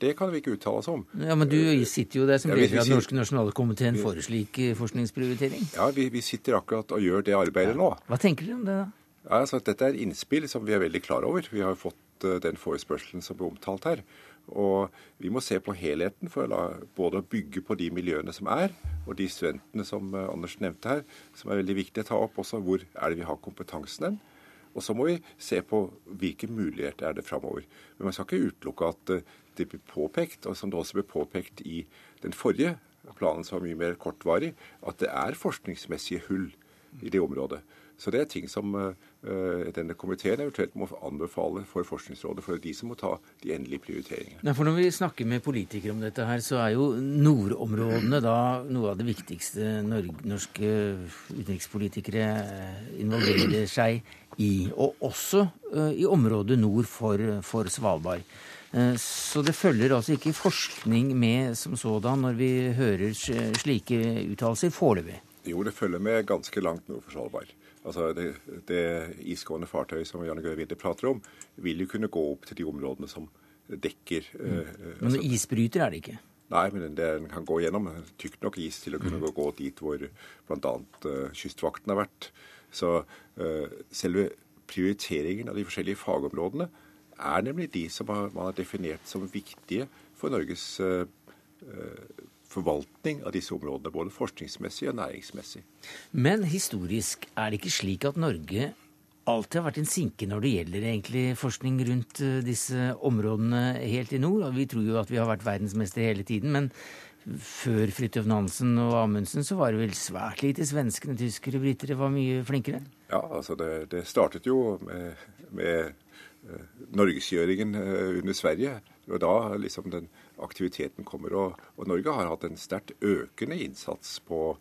det, kan vi ikke uttale oss om. Ja, Men du sitter jo der som leder av den norske nasjonalkomiteen for slik eh, forskningsprioritering? Ja, vi, vi, sitter akkurat og gjør det arbeidet ja. nå. Hva tenker dere om det, da? Ja, altså Dette er innspill som vi er veldig klar over. Vi har fått uh, den forespørselen som ble omtalt her. Og vi må se på helheten for la, både å bygge på de miljøene som er, og de studentene som uh, Anders nevnte her, som er veldig viktig å ta opp også. Hvor er det vi har kompetansen den? Og så må vi se på hvilke muligheter er det framover. Men man skal ikke utelukke at eh, det blir påpekt, og som det også ble påpekt i den forrige planen som var mye mer kortvarig, at det er forskningsmessige hull i det området. Så det er ting som uh, denne komiteen eventuelt må anbefale for Forskningsrådet, for det er de som må ta de endelige prioriteringene. Nei, for Når vi snakker med politikere om dette her, så er jo nordområdene da noe av det viktigste norske utenrikspolitikere involverer seg i. Og også uh, i området nord for, for Svalbard. Uh, så det følger altså ikke forskning med som sådan når vi hører slike uttalelser foreløpig? Jo, det følger med ganske langt nord for Svalbard. Altså det, det isgående fartøyet som Janne Gøe Winde prater om, vil jo kunne gå opp til de områdene som dekker mm. uh, Men altså, isbryter er det ikke? Nei, men den kan gå gjennom tykt nok is til å kunne mm. gå dit hvor bl.a. Uh, Kystvakten har vært. Så uh, selve prioriteringen av de forskjellige fagområdene er nemlig de som man har definert som viktige for Norges uh, forvaltning av disse områdene, både forskningsmessig og næringsmessig. Men historisk er det ikke slik at Norge alltid har vært en sinke når det gjelder forskning rundt eh, disse områdene helt i nord. Vi tror jo at vi har vært verdensmester hele tiden, men før Fridtjof Nansen og Amundsen så var det vel svært lite svenskene, tyskere, britere var mye flinkere? Ja, altså det, det startet jo med, med uh, norgesgjøringen uh, under Sverige. Og da liksom den aktiviteten kommer. Og, og Norge har hatt en sterkt økende innsats på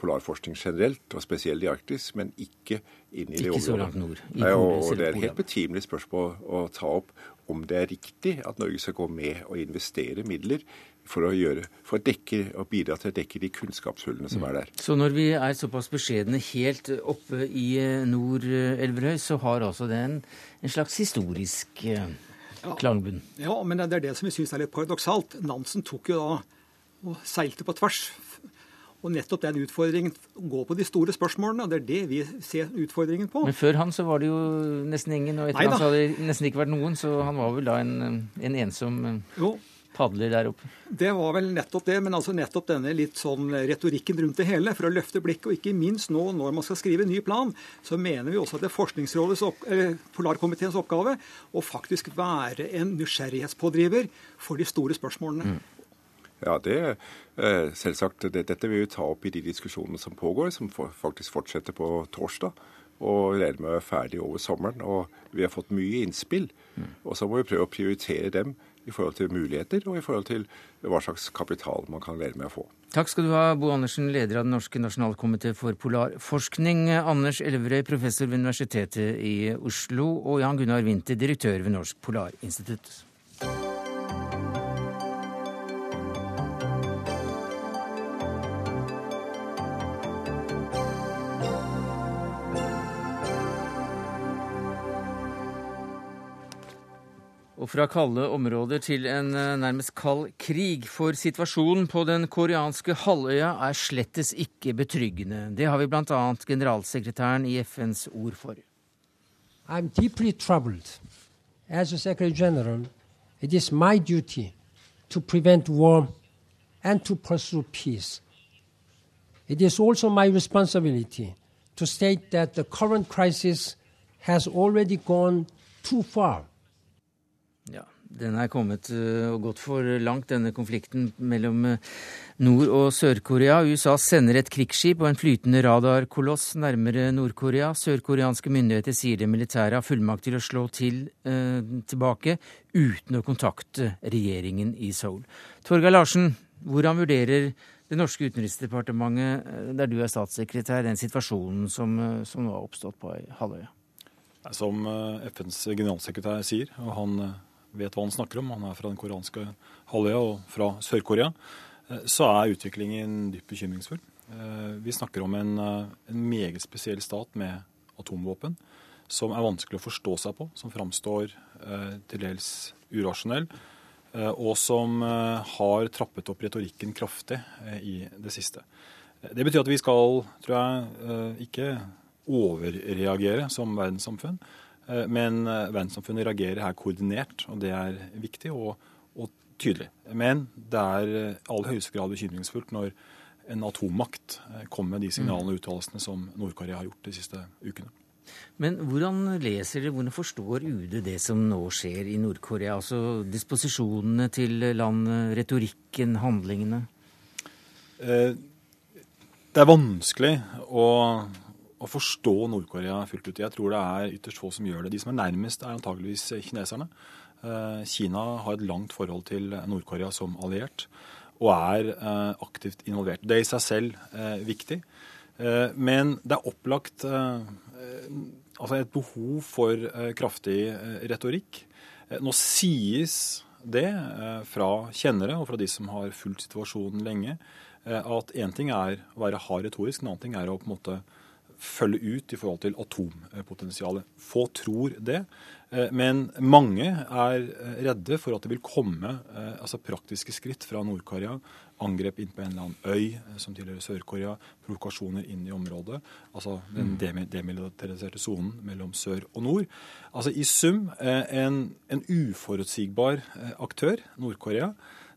polarforskning generelt, og spesielt i Arktis, men ikke inn i ikke det området. så langt nord. Nei, og Det er et helt betimelig spørsmål å ta opp om det er riktig at Norge skal gå med og investere midler for å, gjøre, for å dekke, og bidra til å dekke de kunnskapshullene som er der. Så når vi er såpass beskjedne helt oppe i nord, Elverøy, så har altså det en, en slags historisk eh, klangbunn. Ja, men det er det som vi syns er litt paradoksalt. Nansen tok jo da og seilte på tvers. Og nettopp den utfordringen gå på de store spørsmålene, og det er det vi ser utfordringen på. Men før han så var det jo nesten ingen, og etter Neida. han så hadde det nesten ikke vært noen, så han var vel da en, en ensom eh, jo. Padler der oppe. Det var vel nettopp det, men altså nettopp denne litt sånn retorikken rundt det hele, for å løfte blikket, og ikke minst nå når man skal skrive en ny plan, så mener vi også at det er Forskningsrådets opp, Polarkomiteens oppgave å faktisk være en nysgjerrighetspådriver for de store spørsmålene. Mm. Ja, det eh, selvsagt. Det, dette vil vi ta opp i de diskusjonene som pågår, som faktisk fortsetter på torsdag. Og regner med å være ferdig over sommeren. Og vi har fått mye innspill. Mm. Og så må vi prøve å prioritere dem i forhold til muligheter og i forhold til hva slags kapital man kan være med å få. Takk skal du ha, Bo Andersen, leder av Den norske nasjonalkomité for polarforskning. Anders Elverøy, professor ved Universitetet i Oslo, og Jan Gunnar Winther, direktør ved Norsk Polarinstitutt. Og fra kalde områder til en eh, nærmest kald krig, for situasjonen på den koreanske halvøya er slettes ikke betryggende. Det har vi bl.a. generalsekretæren i FNs ord for. I'm deeply troubled. As a Secretary General, it is my duty to prevent war and to pursue peace. It is also my responsibility to state that the current crisis has already gone too far den er kommet eh, og gått for langt, denne konflikten mellom eh, Nord- og Sør-Korea. USA sender et krigsskip og en flytende radarkoloss nærmere Nord-Korea. Sørkoreanske myndigheter sier det militære har fullmakt til å slå til eh, tilbake uten å kontakte regjeringen i Seoul. Torgeir Larsen, hvordan vurderer det norske utenriksdepartementet, eh, der du er statssekretær, den situasjonen som, som nå har oppstått på halvøya? Som FNs generalsekretær sier, og han vet hva han snakker om, han er fra den koreanske halvøya og fra Sør-Korea, eh, så er utviklingen dypt bekymringsfull. Eh, vi snakker om en, eh, en, meget spesiell stat med atomvåpen som er vanskelig å forstå seg på, som framstår til dels urasjonell, og som har trappet opp retorikken kraftig i det siste. Det betyr at vi skal, tror jeg, ikke overreagere som verdenssamfunn. Eh, men eh, verdenssamfunnet reagerer her koordinert, og det er viktig og, og tydelig. Men det er i eh, aller høyeste grad bekymringsfullt når en atommakt kommer med de signalene og uttalelsene som Nord-Korea har gjort de siste ukene. Men hvordan leser dere, hvordan forstår UD det som nå skjer i Nord-Korea? Altså disposisjonene til landet, retorikken, handlingene? Det er vanskelig å å forstå Nord-Korea fullt ut. Jeg tror det er ytterst få som gjør det. De som er nærmest, er antageligvis kineserne. Kina har et langt forhold til Nord-Korea som alliert og er aktivt involvert. Det er i seg selv viktig. Men det er opplagt altså et behov for kraftig retorikk. Nå sies det fra kjennere og fra de som har fulgt situasjonen lenge, at én ting er å være hard retorisk, en annen ting er å på en måte følge ut i forhold til atompotensialet. Få tror det. Eh, men mange er eh, redde for at det vil komme eh, altså praktiske skritt fra Nord-Korea. Angrep inn på en eller annen øy som tilhører Sør-Korea. Provokasjoner inn i området. Altså den mm. demilitariserte sonen mellom sør og nord. Altså I sum en, en uforutsigbar aktør, Nord-Korea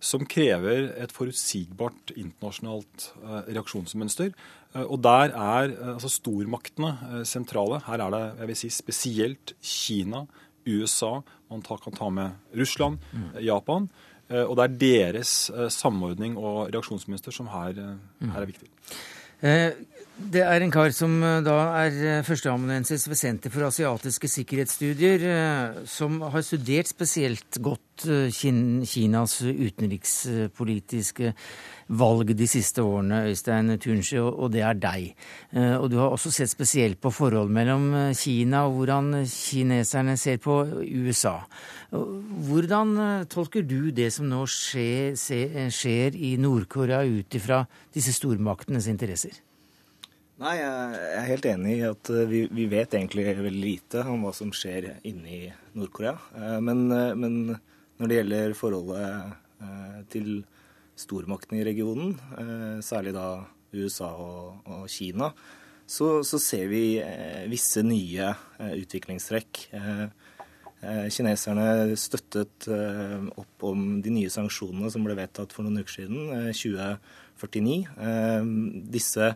som krever et forutsigbart internasjonalt reaksjonsmønster. Eh, og der er eh, altså stormaktene sentrale. Her er det jeg vil si, spesielt Kina, USA, man kan ta med Russland, mm. Japan. Og det er deres samordning og reaksjonsmønster som her, mm. her er viktig. Det er en kar som da er førsteamanuensis ved Senter for asiatiske sikkerhetsstudier, som har studert spesielt godt Eh, Kinas utenrikspolitiske valg de siste årene, Øystein Tunchi, og det er deg. Eh, og du har også sett spesielt på forholdet mellom eh, Kina og hvordan kineserne ser på USA. Hvordan tolker du det som nå skjer, skjer i Nord-Korea ut ifra disse stormaktenes interesser? Nei, jeg er helt enig i at vi, vi, vet egentlig veldig lite om hva som skjer inne i Nord-Korea. Men, men når det gjelder forholdet eh, til stormaktene i regionen, eh, særlig da USA og, og Kina, så, så, ser vi eh, visse nye utviklingstrekk. Kineserne støttet opp om de nye sanksjonene som ble vedtatt for noen uker siden, 2049. Disse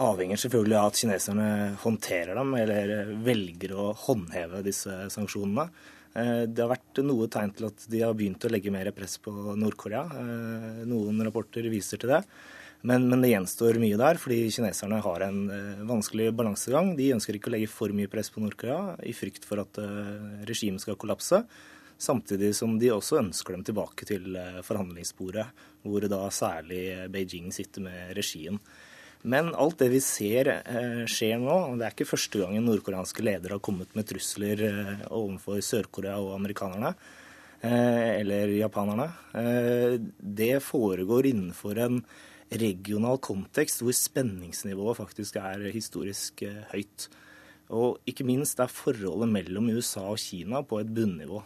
avhenger selvfølgelig av at kineserne håndterer dem, eller velger å håndheve disse sanksjonene. Eh, det har vært noe tegn til at de har begynt å legge mer press på Nord-Korea. Eh, noen rapporter viser til det. Men, men, det gjenstår mye der, fordi kineserne har en eh, vanskelig balansegang. De ønsker ikke å legge for mye press på Nord-Korea i frykt for at regimet skal kollapse. Samtidig som de også ønsker dem tilbake til forhandlingsbordet, hvor da særlig Beijing sitter med regien. Men alt det vi ser eh, skjer nå, og det er ikke første gangen nordkoreanske ledere har kommet med trusler eh, overfor Sør-Korea og amerikanerne, eh, eller japanerne, det foregår innenfor en regional kontekst hvor spenningsnivået faktisk er historisk høyt. Og ikke minst er forholdet mellom USA og Kina på et bunnivå.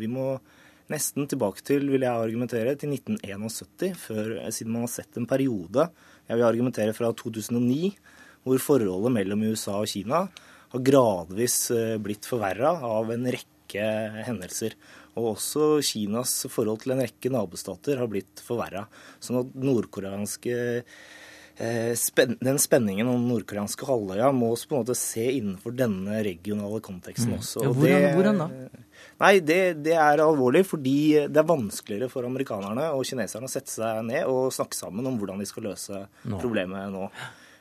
Vi må nesten tilbake til, vil jeg argumentere, til 1971, før, siden man har sett en periode jeg vil argumentere fra 2009, hvor forholdet mellom USA og Kina har gradvis eh, blitt forverra av en rekke hendelser. Og også Kinas forhold til en rekke nabostater har blitt forverra. Sånn at nordkoreanske eh, den spenningen om nordkoreanske halvøya må på en måte se innenfor denne regionale konteksten mm. også. Ja, hvordan, det, hvordan, da? Nei, det, det, er alvorlig fordi det er vanskeligere for amerikanerne og kineserne å sette seg ned og snakke sammen om hvordan de skal løse nå. problemet nå.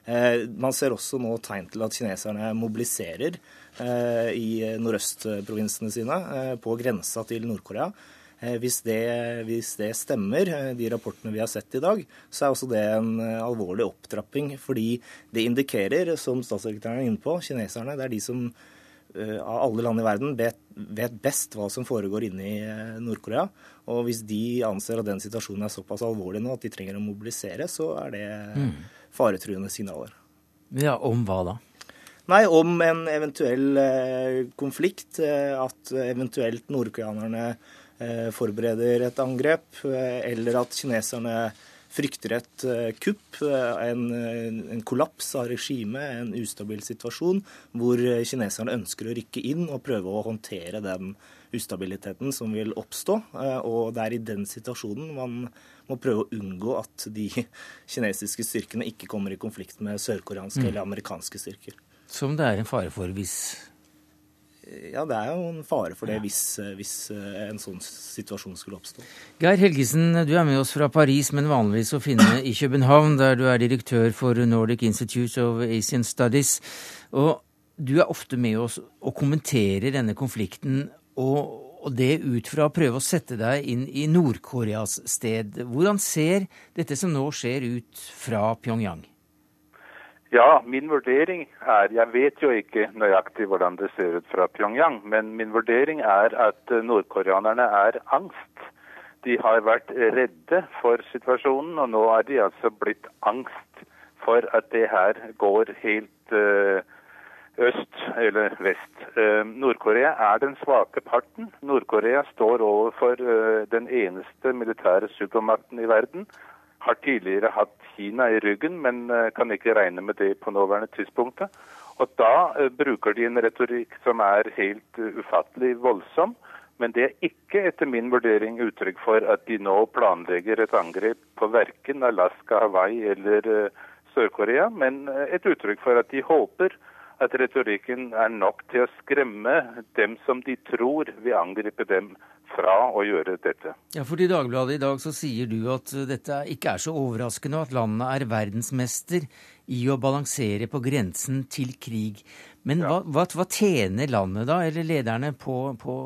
Eh, man ser også nå tegn til at kineserne mobiliserer eh, i nordøstprovinsene sine eh, på grensa til Nord-Korea. Eh, hvis det, hvis det, stemmer, eh, de rapportene vi har sett i dag, så er også det en eh, alvorlig opptrapping. Fordi det indikerer, som statssekretæren er inne på, kineserne, det er de som av alle land i verden vet, vet best hva som foregår inne i eh, Nord-Korea. Og hvis de anser at den situasjonen er såpass alvorlig nå at de trenger å mobilisere, så er det mm. faretruende signaler. Ja, Om hva da? Nei, om en eventuell eh, konflikt. Eh, at eventuelt nordkoreanerne eh, forbereder et angrep. Eh, eller at kineserne frykter et eh, kupp, eh, en, en kollaps av regimet, en ustabil situasjon, hvor kineserne ønsker å rykke inn og prøve å håndtere den ustabiliteten som vil oppstå. Eh, og det er i den situasjonen man må prøve å unngå at de kinesiske styrkene ikke kommer i konflikt med sørkoreanske mm. eller amerikanske styrker. Som det er en fare for hvis ja, det er jo en fare for det hvis, hvis en sånn situasjon skulle oppstå. Geir Helgesen, du er med oss fra Paris, men vanligvis å finne i København, der du er direktør for Nordic Institute of Asian Studies. Og du er ofte med oss og kommenterer denne konflikten. og og det ut fra å prøve å sette deg inn i Nord-Koreas sted. Hvordan ser dette som nå skjer ut fra Pyongyang? Ja, min vurdering er Jeg vet jo ikke nøyaktig hvordan det ser ut fra Pyongyang, men min vurdering er at nordkoreanerne er angst. De har vært redde for situasjonen, og nå er de altså blitt angst for at det her går helt uh, øst eller vest. Eh, Nord-Korea er den svake parten. Nord-Korea står overfor eh, den eneste militære supermakten i verden. Har tidligere hatt Kina i ryggen, men eh, kan ikke regne med det på nåværende tidspunkt. Og da bruker de en retorikk som er helt ufattelig voldsom. Men det er ikke etter min vurdering uttrykk for at de nå planlegger et angrep på verken Alaska, Hawaii eller Sør-Korea, men et uttrykk for at de håper at retorikken er nok til å skremme dem som de tror vil angripe dem fra å gjøre dette. Ja, for I Dagbladet i dag så sier du at dette ikke er så overraskende, at landet er verdensmester i å balansere på grensen til krig. Men ja. hva, hva, hva, tjener landet da, eller lederne, på, på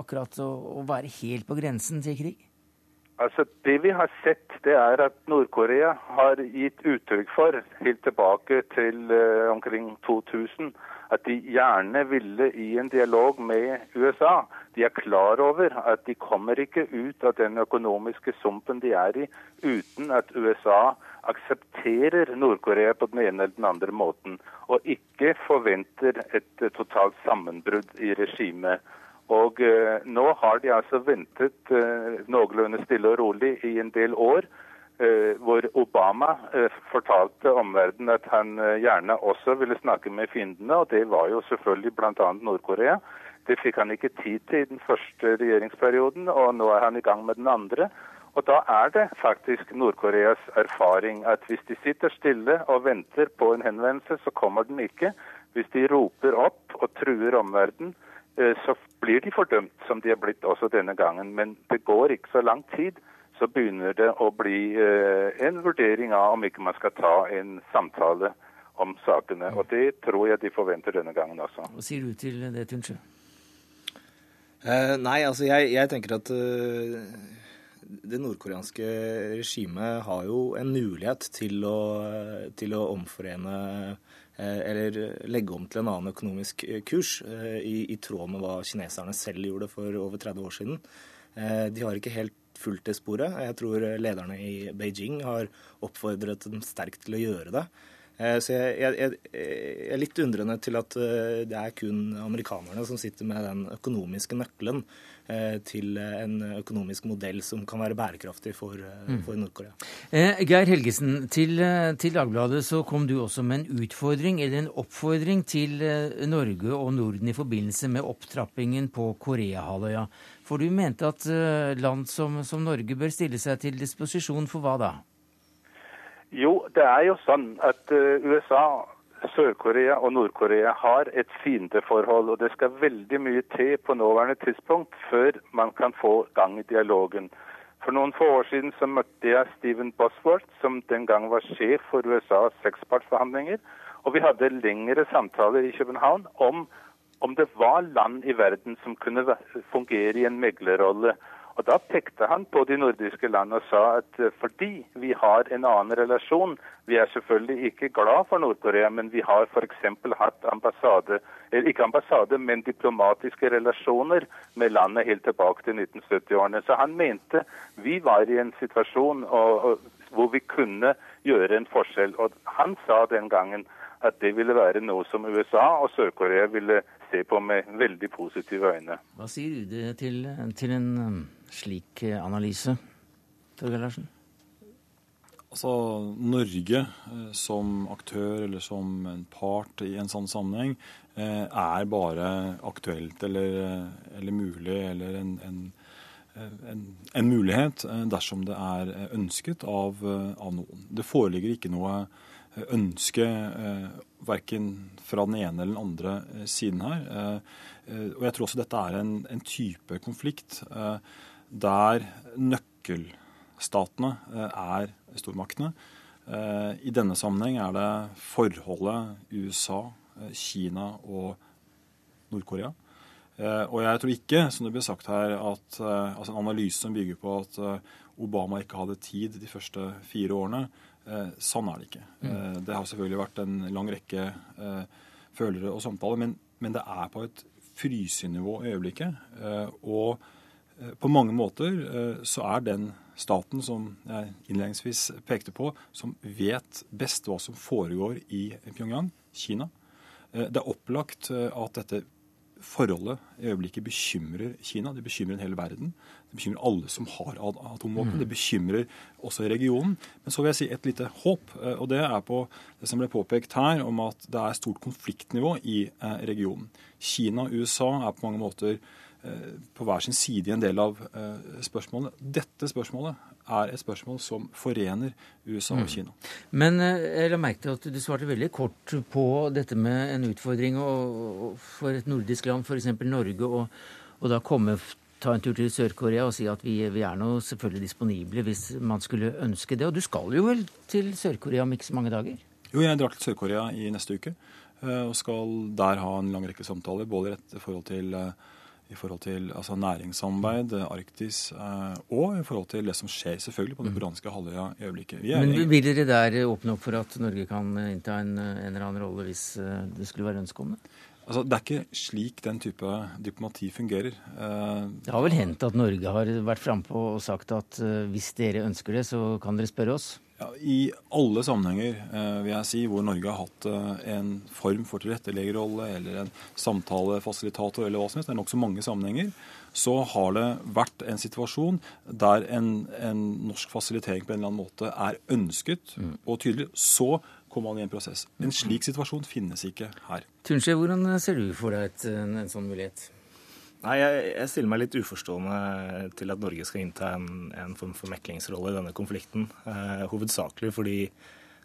akkurat å, å være helt på grensen til krig? Altså, Det vi har sett, det er at Nord-Korea har gitt uttrykk for, helt tilbake til uh, omkring 2000, at de gjerne ville i en dialog med USA. De er klar over at de kommer ikke ut av den økonomiske sumpen de er i, uten at USA aksepterer Nord-Korea på den ene eller den andre måten, og ikke forventer et uh, totalt sammenbrudd i regimet. Og eh, nå har de altså ventet eh, noenlunde stille og rolig i en del år. Eh, hvor Obama eh, fortalte omverdenen at han eh, gjerne også ville snakke med fiendene, og det var jo selvfølgelig bl.a. Nord-Korea. Det fikk han ikke tid til i den første regjeringsperioden, og nå er han i gang med den andre. Og da er det faktisk Nord-Koreas erfaring at hvis de sitter stille og venter på en henvendelse, så kommer den ikke. Hvis de roper opp og truer omverdenen, så blir de fordømt, som de har blitt også denne gangen. Men det går ikke så lang tid, så begynner det å bli eh, en vurdering av om ikke man skal ta en samtale om sakene. Og det tror jeg de forventer denne gangen også. Hva sier du til det, Tunche? Uh, nei, altså jeg, jeg tenker at uh, det nordkoreanske regimet har jo en mulighet til å, til å omforene Eh, eller legge om til en annen økonomisk eh, kurs, eh, i, i, tråd med hva kineserne selv gjorde for over 30 år siden. De har ikke helt fulgt det sporet. Jeg tror lederne i Beijing har oppfordret dem sterkt til å gjøre det. Så jeg, jeg, jeg, er litt undrende til at det er kun amerikanerne som sitter med den økonomiske nøkkelen Eh, til en økonomisk modell som kan være bærekraftig for, eh, mm. for Nord-Korea. Eh, Geir Helgesen, til, eh, til, Dagbladet så kom du også med en utfordring, eller en oppfordring til Norge og Norden i forbindelse med opptrappingen på Koreahalvøya. For du mente at land som, som Norge bør stille seg til disposisjon for hva da? Jo, det er jo sånn at USA Sør-Korea og Nord-Korea har et fiendeforhold, og det skal veldig mye til på nåværende tidspunkt før man kan få gang i dialogen. For noen få år siden så møtte jeg Stephen Bosworth, som den gang var sjef for USAs sekspartsforhandlinger. Og vi hadde lengre samtaler i København om om det var land i verden som kunne fungere i en meglerrolle. Og Da pekte han på de nordiske land og sa at eh, fordi vi har en annen relasjon Vi er selvfølgelig ikke glad for Nord-Korea, men vi har f.eks. hatt ambassade, eller ikke ambassade, men diplomatiske relasjoner med landet helt tilbake til 1970-årene. Så han mente vi var i en situasjon og, og, hvor vi kunne gjøre en forskjell. Og han sa den gangen at det ville være noe som USA og Sør-Korea ville se på med veldig positive øyne. Hva sier du til, til en um, slik eh, analyse, Torgeir Larsen? Altså, Norge eh, som aktør eller som en part i en sånn sammenheng eh, er bare aktuelt eller, eller mulig eller en, en, en, en, mulighet dersom det er ønsket av, av, noen. Det foreligger ikke noe ønske verken fra den ene eller den andre siden her. Og jeg tror også dette er en, en type konflikt der nøkkelstatene er stormaktene. I denne sammenheng er det forholdet USA, Kina og Nord-Korea. Og jeg tror ikke, som det ble sagt her, at altså en analyse som bygger på at Obama ikke hadde tid de første fire årene. Eh, sånn er det ikke. Mm. Eh, det har selvfølgelig vært en lang rekke eh, følere og samtaler, men, men, det er på et frysenivå i øyeblikket. Eh, og eh, på mange måter eh, så er den staten som jeg innledningsvis pekte på, som vet best hva som foregår i Pyongyang, Kina. Det er opplagt at dette forholdet i øyeblikket bekymrer Kina. Det bekymrer en hel verden. Det bekymrer alle som har atomvåpen. Mm. Det bekymrer også regionen. Men så vil jeg si et lite håp. Eh, og det er på det som ble påpekt her, om at det er stort konfliktnivå i eh, regionen. Kina og USA er på mange måter eh, på hver sin side i en del av spørsmålet. Dette spørsmålet er et spørsmål som forener USA og mm. Kina. Men eh, jeg la merke til at du svarte veldig kort på dette med en utfordring for et nordisk land, f.eks. Norge, og, og da komme ta en tur til Sør-Korea og si at vi, vi, er nå selvfølgelig disponible hvis man skulle ønske det. Og du skal jo vel til Sør-Korea om ikke så mange dager? Jo, jeg drar til Sør-Korea i neste uke eh, og skal der ha en lang rekke samtaler. Både i forhold til uh, i forhold til altså næringssamarbeid, Arktis, eh, og i forhold til det som skjer selvfølgelig på den mm. koranske halvøya i øyeblikket. Men Vil dere der åpne opp for at Norge kan innta en, en eller annen rolle hvis eh, det skulle være ønske om det? Altså, Det er ikke slik den type diplomati fungerer. Eh, det har vel hendt at Norge har vært frampå og sagt at hvis dere ønsker det, så kan dere spørre oss? Ja, I alle sammenhenger eh, vil jeg si, hvor Norge har hatt eh, en form for tilretteleggerrolle eller en samtalefasilitator eller hva som helst, det er nokså mange sammenhenger, så har det vært en situasjon der en, en, norsk fasilitering på en eller annen måte er ønsket mm. og tydelig. Så kommer man i en prosess. En slik situasjon finnes ikke her. Tunsje, hvordan ser du for deg et, en, en sånn mulighet? Nei, jeg, jeg, stiller meg litt uforstående til at Norge skal innta en, en form for meklingsrolle i denne konflikten. Eh, hovedsakelig fordi,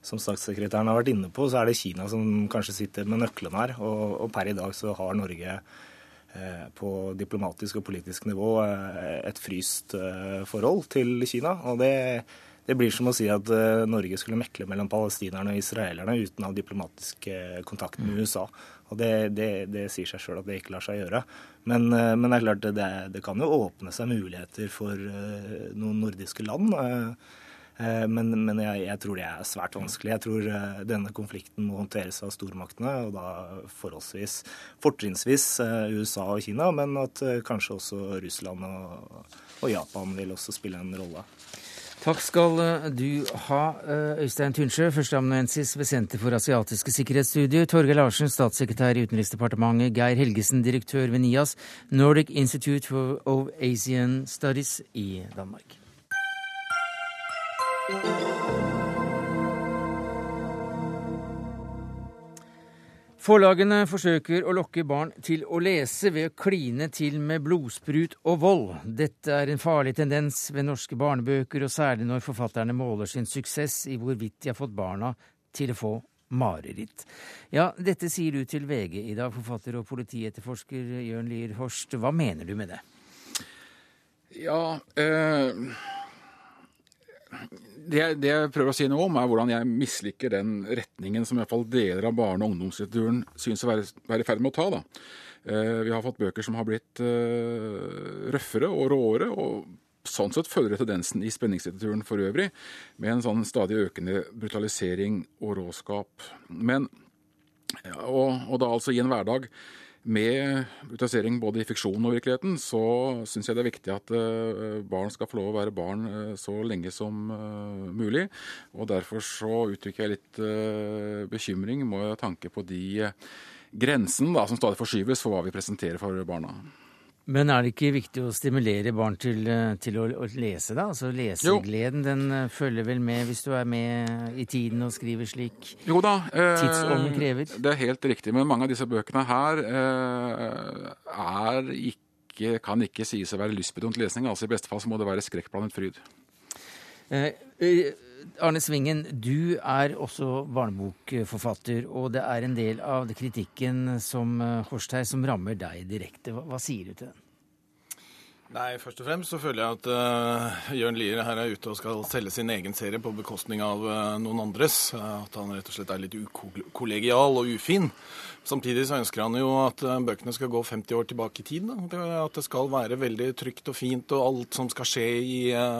som statssekretæren har vært inne på, så er det Kina som kanskje sitter med nøklene her. Og, og, per i dag så har Norge eh, på diplomatisk og politisk nivå eh, et fryst eh, forhold til Kina. Og det, det, blir som å si at eh, Norge skulle mekle mellom palestinerne og israelerne uten å ha diplomatisk eh, kontakt med USA. Og det, det, det sier seg sjøl at det ikke lar seg gjøre. Men, eh, men det er klart det, det, kan jo åpne seg muligheter for uh, noen nordiske land. Uh, men, men jeg, jeg, tror det er svært vanskelig. Jeg tror denne konflikten må håndteres av stormaktene, og da forholdsvis fortrinnsvis USA og Kina, men at kanskje også Russland og, og Japan vil også spille en rolle. Takk skal eh, du ha, eh, Øystein Tynsjø, førsteamanuensis ved Senter for asiatiske sikkerhetsstudier, Torgeir Larsen, statssekretær i Utenriksdepartementet, Geir Helgesen, direktør ved NIAS, Nordic Institute of Asian Studies i Danmark. Forlagene forsøker å lokke barn til å lese ved å kline til med blodsprut og vold. Dette er en farlig tendens ved norske barnebøker, og særlig når forfatterne måler sin suksess i hvorvidt de har fått barna til å få mareritt. Ja, dette sier du til VG i dag, forfatter og politietterforsker Jørn Lier Horst. Hva mener du med det? Ja, øh det, det, jeg prøver å si noe om, er hvordan jeg misliker den retningen som i hvert fall deler av barne- og ungdomslitteraturen syns å være, være i ferd med å ta. da. Eh, vi har fått bøker som har blitt uh, røffere og råere, og sånn sett følger tendensen i spenningslitteraturen for øvrig, med en sånn stadig økende brutalisering og råskap. Men, og, og da altså i en hverdag med brutalisering både i fiksjonen og virkeligheten, så syns jeg det er viktig at eh, barn skal få lov å være barn eh, så lenge som eh, mulig. Og derfor så uttrykker jeg litt bekymring med tanke på de grensene som stadig forskyves for hva vi presenterer for barna. Men er det ikke viktig å stimulere barn til, eh, til å, å, lese, da? Altså Lesegleden den eh, følger vel med hvis du er med i tiden og skriver slik jo da, eh, tidsånden krever? Det er helt riktig, men mange av disse bøkene her eh, er ikke, kan ikke sies å være lystbetont lesning. altså I beste fall så må det være skrekkblandet fryd. Eh, Arne Svingen, du er også barnebokforfatter, og det er en del av kritikken som Horstei som rammer deg direkte. Hva, hva sier du til den? Nei, Først og fremst så føler jeg at uh, Jørn Lier her er ute og skal selge sin egen serie på bekostning av uh, noen andres. At han rett og slett er litt ukollegial og ufin. Samtidig så ønsker han jo at bøkene skal gå 50 år tilbake i tid. At det skal være veldig trygt og fint, og alt som skal skje i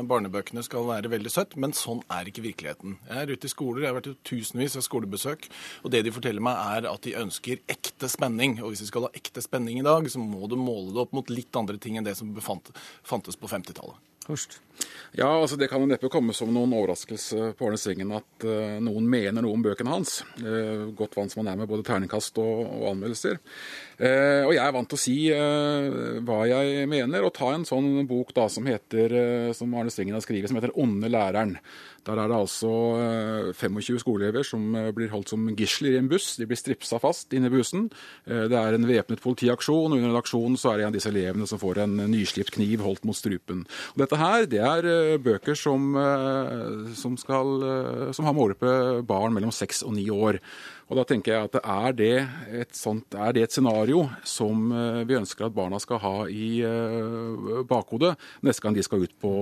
barnebøkene skal være veldig søtt. Men sånn er ikke virkeligheten. Jeg er ute i skoler, jeg har vært i tusenvis av skolebesøk. Og det de forteller meg er at de ønsker ekte spenning. Og hvis vi skal ha ekte spenning i dag, så må du måle det opp mot litt andre ting enn det som befant fantes på 50-tallet. Horst? Ja, altså Det kan jo neppe komme som noen overraskelse på Arne Svingen at uh, noen mener noe om bøkene hans. Uh, godt vant som han er med både terningkast og, og anmeldelser. Uh, og jeg er vant til å si hva jeg mener, og ta en sånn bok da som heter, som Arne Stringen har skrevet, som heter 'Onde læreren'. Der er det altså 25 skoleelever som blir holdt som gisler i en buss. De blir stripsa fast inne i bussen. Det er en væpnet politiaksjon, og under aksjonen så er det en av disse elevene som får en nyslipt kniv holdt mot strupen. Og dette her, det er bøker som, som, skal, som har målgruppe barn mellom seks og ni år. Og da tenker jeg at er det, et sånt, er det et scenario som vi ønsker at barna skal ha i bakhodet neste gang de skal ut på,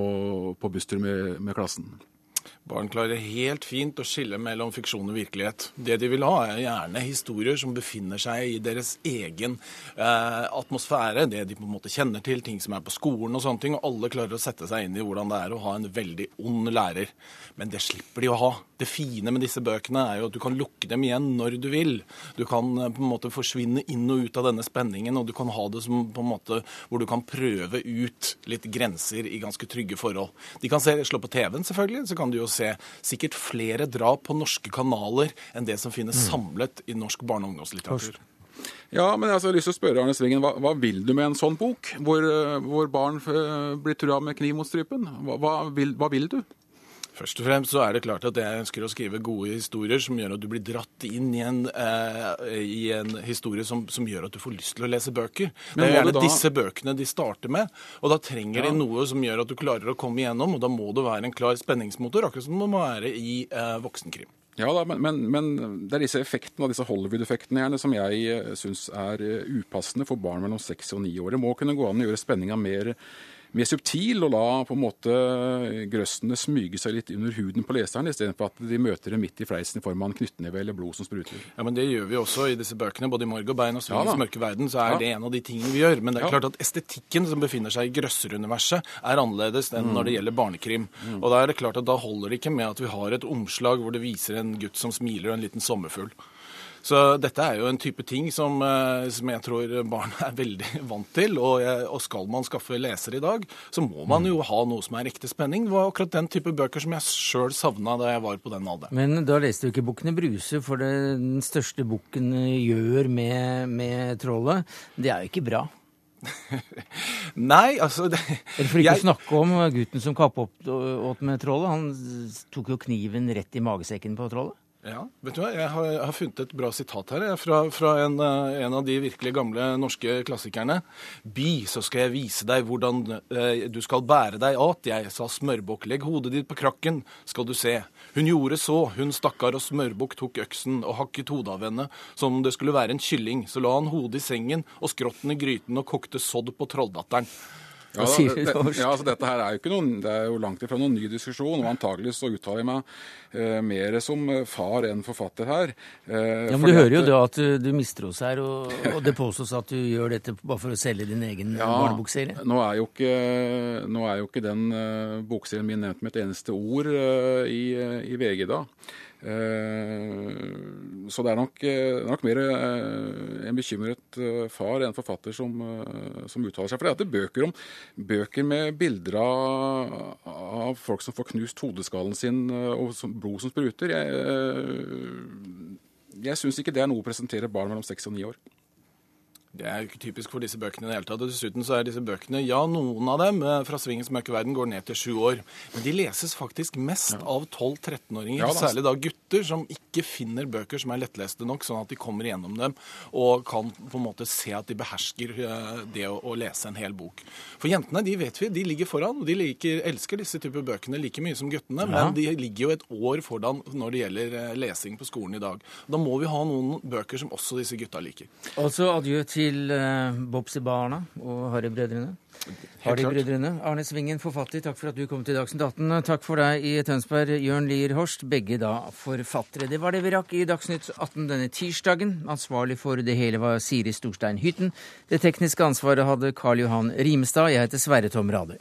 på busstur med, med klassen? Barn klarer helt fint å skille mellom fiksjon og virkelighet. Det de vil ha, er gjerne historier som befinner seg i deres egen eh, atmosfære. Det de på en måte kjenner til, ting som er på skolen og sånne ting. Og alle klarer å sette seg inn i hvordan det er å ha en veldig ond lærer. Men det slipper de å ha. Det fine med disse bøkene er jo at du kan lukke dem igjen når du vil. Du kan eh, på en måte forsvinne inn og ut av denne spenningen, og du kan ha det som på en måte hvor du kan prøve ut litt grenser i ganske trygge forhold. De kan se, slå på TV-en, selvfølgelig. så kan du jo se sikkert flere drap på norske kanaler enn det som finnes samlet i norsk barne- og ungdomslitteratur. Ja, men jeg har lyst til å spørre Arne Svingen, hva, hva vil du med en sånn bok, hvor, hvor barn blir trua med kniv mot strupen? Hva, hva, vil, hva vil du? Først og fremst så er det klart at jeg ønsker å skrive gode historier som gjør at du blir dratt inn i en, eh, i en historie som, som, gjør at du får lyst til å lese bøker. Men det er gjerne da... disse bøkene de starter med, og da trenger ja. de noe som gjør at du klarer å komme igjennom, og da må det være en klar spenningsmotor, akkurat som det må være i eh, voksenkrim. Ja da, men, men, men, det er disse effektene, disse Hollywood-effektene gjerne, som jeg eh, syns er eh, upassende for barn mellom seks og ni år. Det må kunne gå an å gjøre spenninga mer mer subtil, og la på en måte grøssene smyge seg litt under huden på leseren, istedenfor at de møter det midt i fleisen i form av en knyttneve eller blod som spruter. Ja, men Det gjør vi også i disse bøkene. Både i 'Marg og bein' og 'Svingens ja, mørke verden' så er ja. det en av de tingene vi gjør. Men det er klart at estetikken som befinner seg i grøsseruniverset, er annerledes enn mm. når det gjelder barnekrim. Mm. Og da er det klart at da holder det ikke med at vi har et omslag hvor det viser en gutt som smiler og en liten sommerfugl. Så dette er jo en type ting som, eh, som jeg tror barn er veldig vant til. Og, og, skal man skaffe lesere i dag, så må man jo ha noe som er ekte spenning. Det var akkurat den type bøker som jeg sjøl savna da jeg var på den alderen. Men da leste du ikke Bukkene Bruse, for det den største bukken gjør med, med trollet, det er jo ikke bra. Nei, altså det, Eller for ikke jeg... å snakke om gutten som kappåt med trollet. Han tok jo kniven rett i magesekken på trollet. Ja, vet du hva? Jeg har, jeg har funnet et bra sitat her jeg, fra, fra en, eh, en, av de virkelig gamle norske klassikerne. Bi, så skal jeg vise deg hvordan eh, du skal bære deg at. Jeg sa smørbukk, legg hodet ditt på krakken, skal du se. Hun gjorde så, hun stakkar og smørbukk tok øksen og hakket hodet av henne som om det skulle være en kylling. Så la han hodet i sengen og skrotten i gryten og kokte sodd på trolldatteren. Ja, da, det, ja, altså Dette her er jo ikke noen, det er jo langt ifra noen ny diskusjon. og Antagelig så uttaler jeg meg eh, mer som eh, far enn forfatter her. Eh, ja, Men du hører jo da at du, du mistros her, og, og, det påstås at du gjør dette bare for å selge din egen ja, barnebokserie? Nå er, jo ikke, nå er jo ikke den uh, bokserien min nevnt med et eneste ord uh, i, i VG da. Eh, så det er nok, eh, nok mer eh, en bekymret far enn forfatter som, som uttaler seg. For det er bøker, om, bøker med bilder av, folk som får knust hodeskallen sin og blod som spruter Jeg, jeg syns ikke det er noe å presentere barn mellom seks og ni år. Det er jo ikke typisk for disse bøkene i det hele tatt. Og dessuten så er disse bøkene, ja, noen av dem eh, fra Svingens mørke verden går ned til sju år. Men de leses faktisk mest av 12-13-åringer, Ja, særlig da gutter, som ikke finner bøker som er lettleste nok, sånn at de kommer gjennom dem og kan på en måte se at de behersker eh, det å, å lese en hel bok. For jentene, de vet vi, de ligger foran, og de liker, elsker disse typer bøkene like mye som guttene, Ja. men de ligger jo et år foran når det gjelder eh, lesing på skolen i dag. Da må vi ha noen bøker som også disse gutta liker. Altså adjø til uh, Bobsy-barna og Harry-brødrene. Harry-brødrene. Arne Svingen, forfatter, takk for at du kom til Dagsnytt 18. Takk for deg i Tønsberg, Jørn Lier Horst, begge da forfattere. Det var det vi rakk i Dagsnytt 18 denne tirsdagen. Ansvarlig for det hele var Siri Storstein Hytten. Det tekniske ansvaret hadde Karl Johan Rimestad. Jeg heter Sverre Tom Radøy.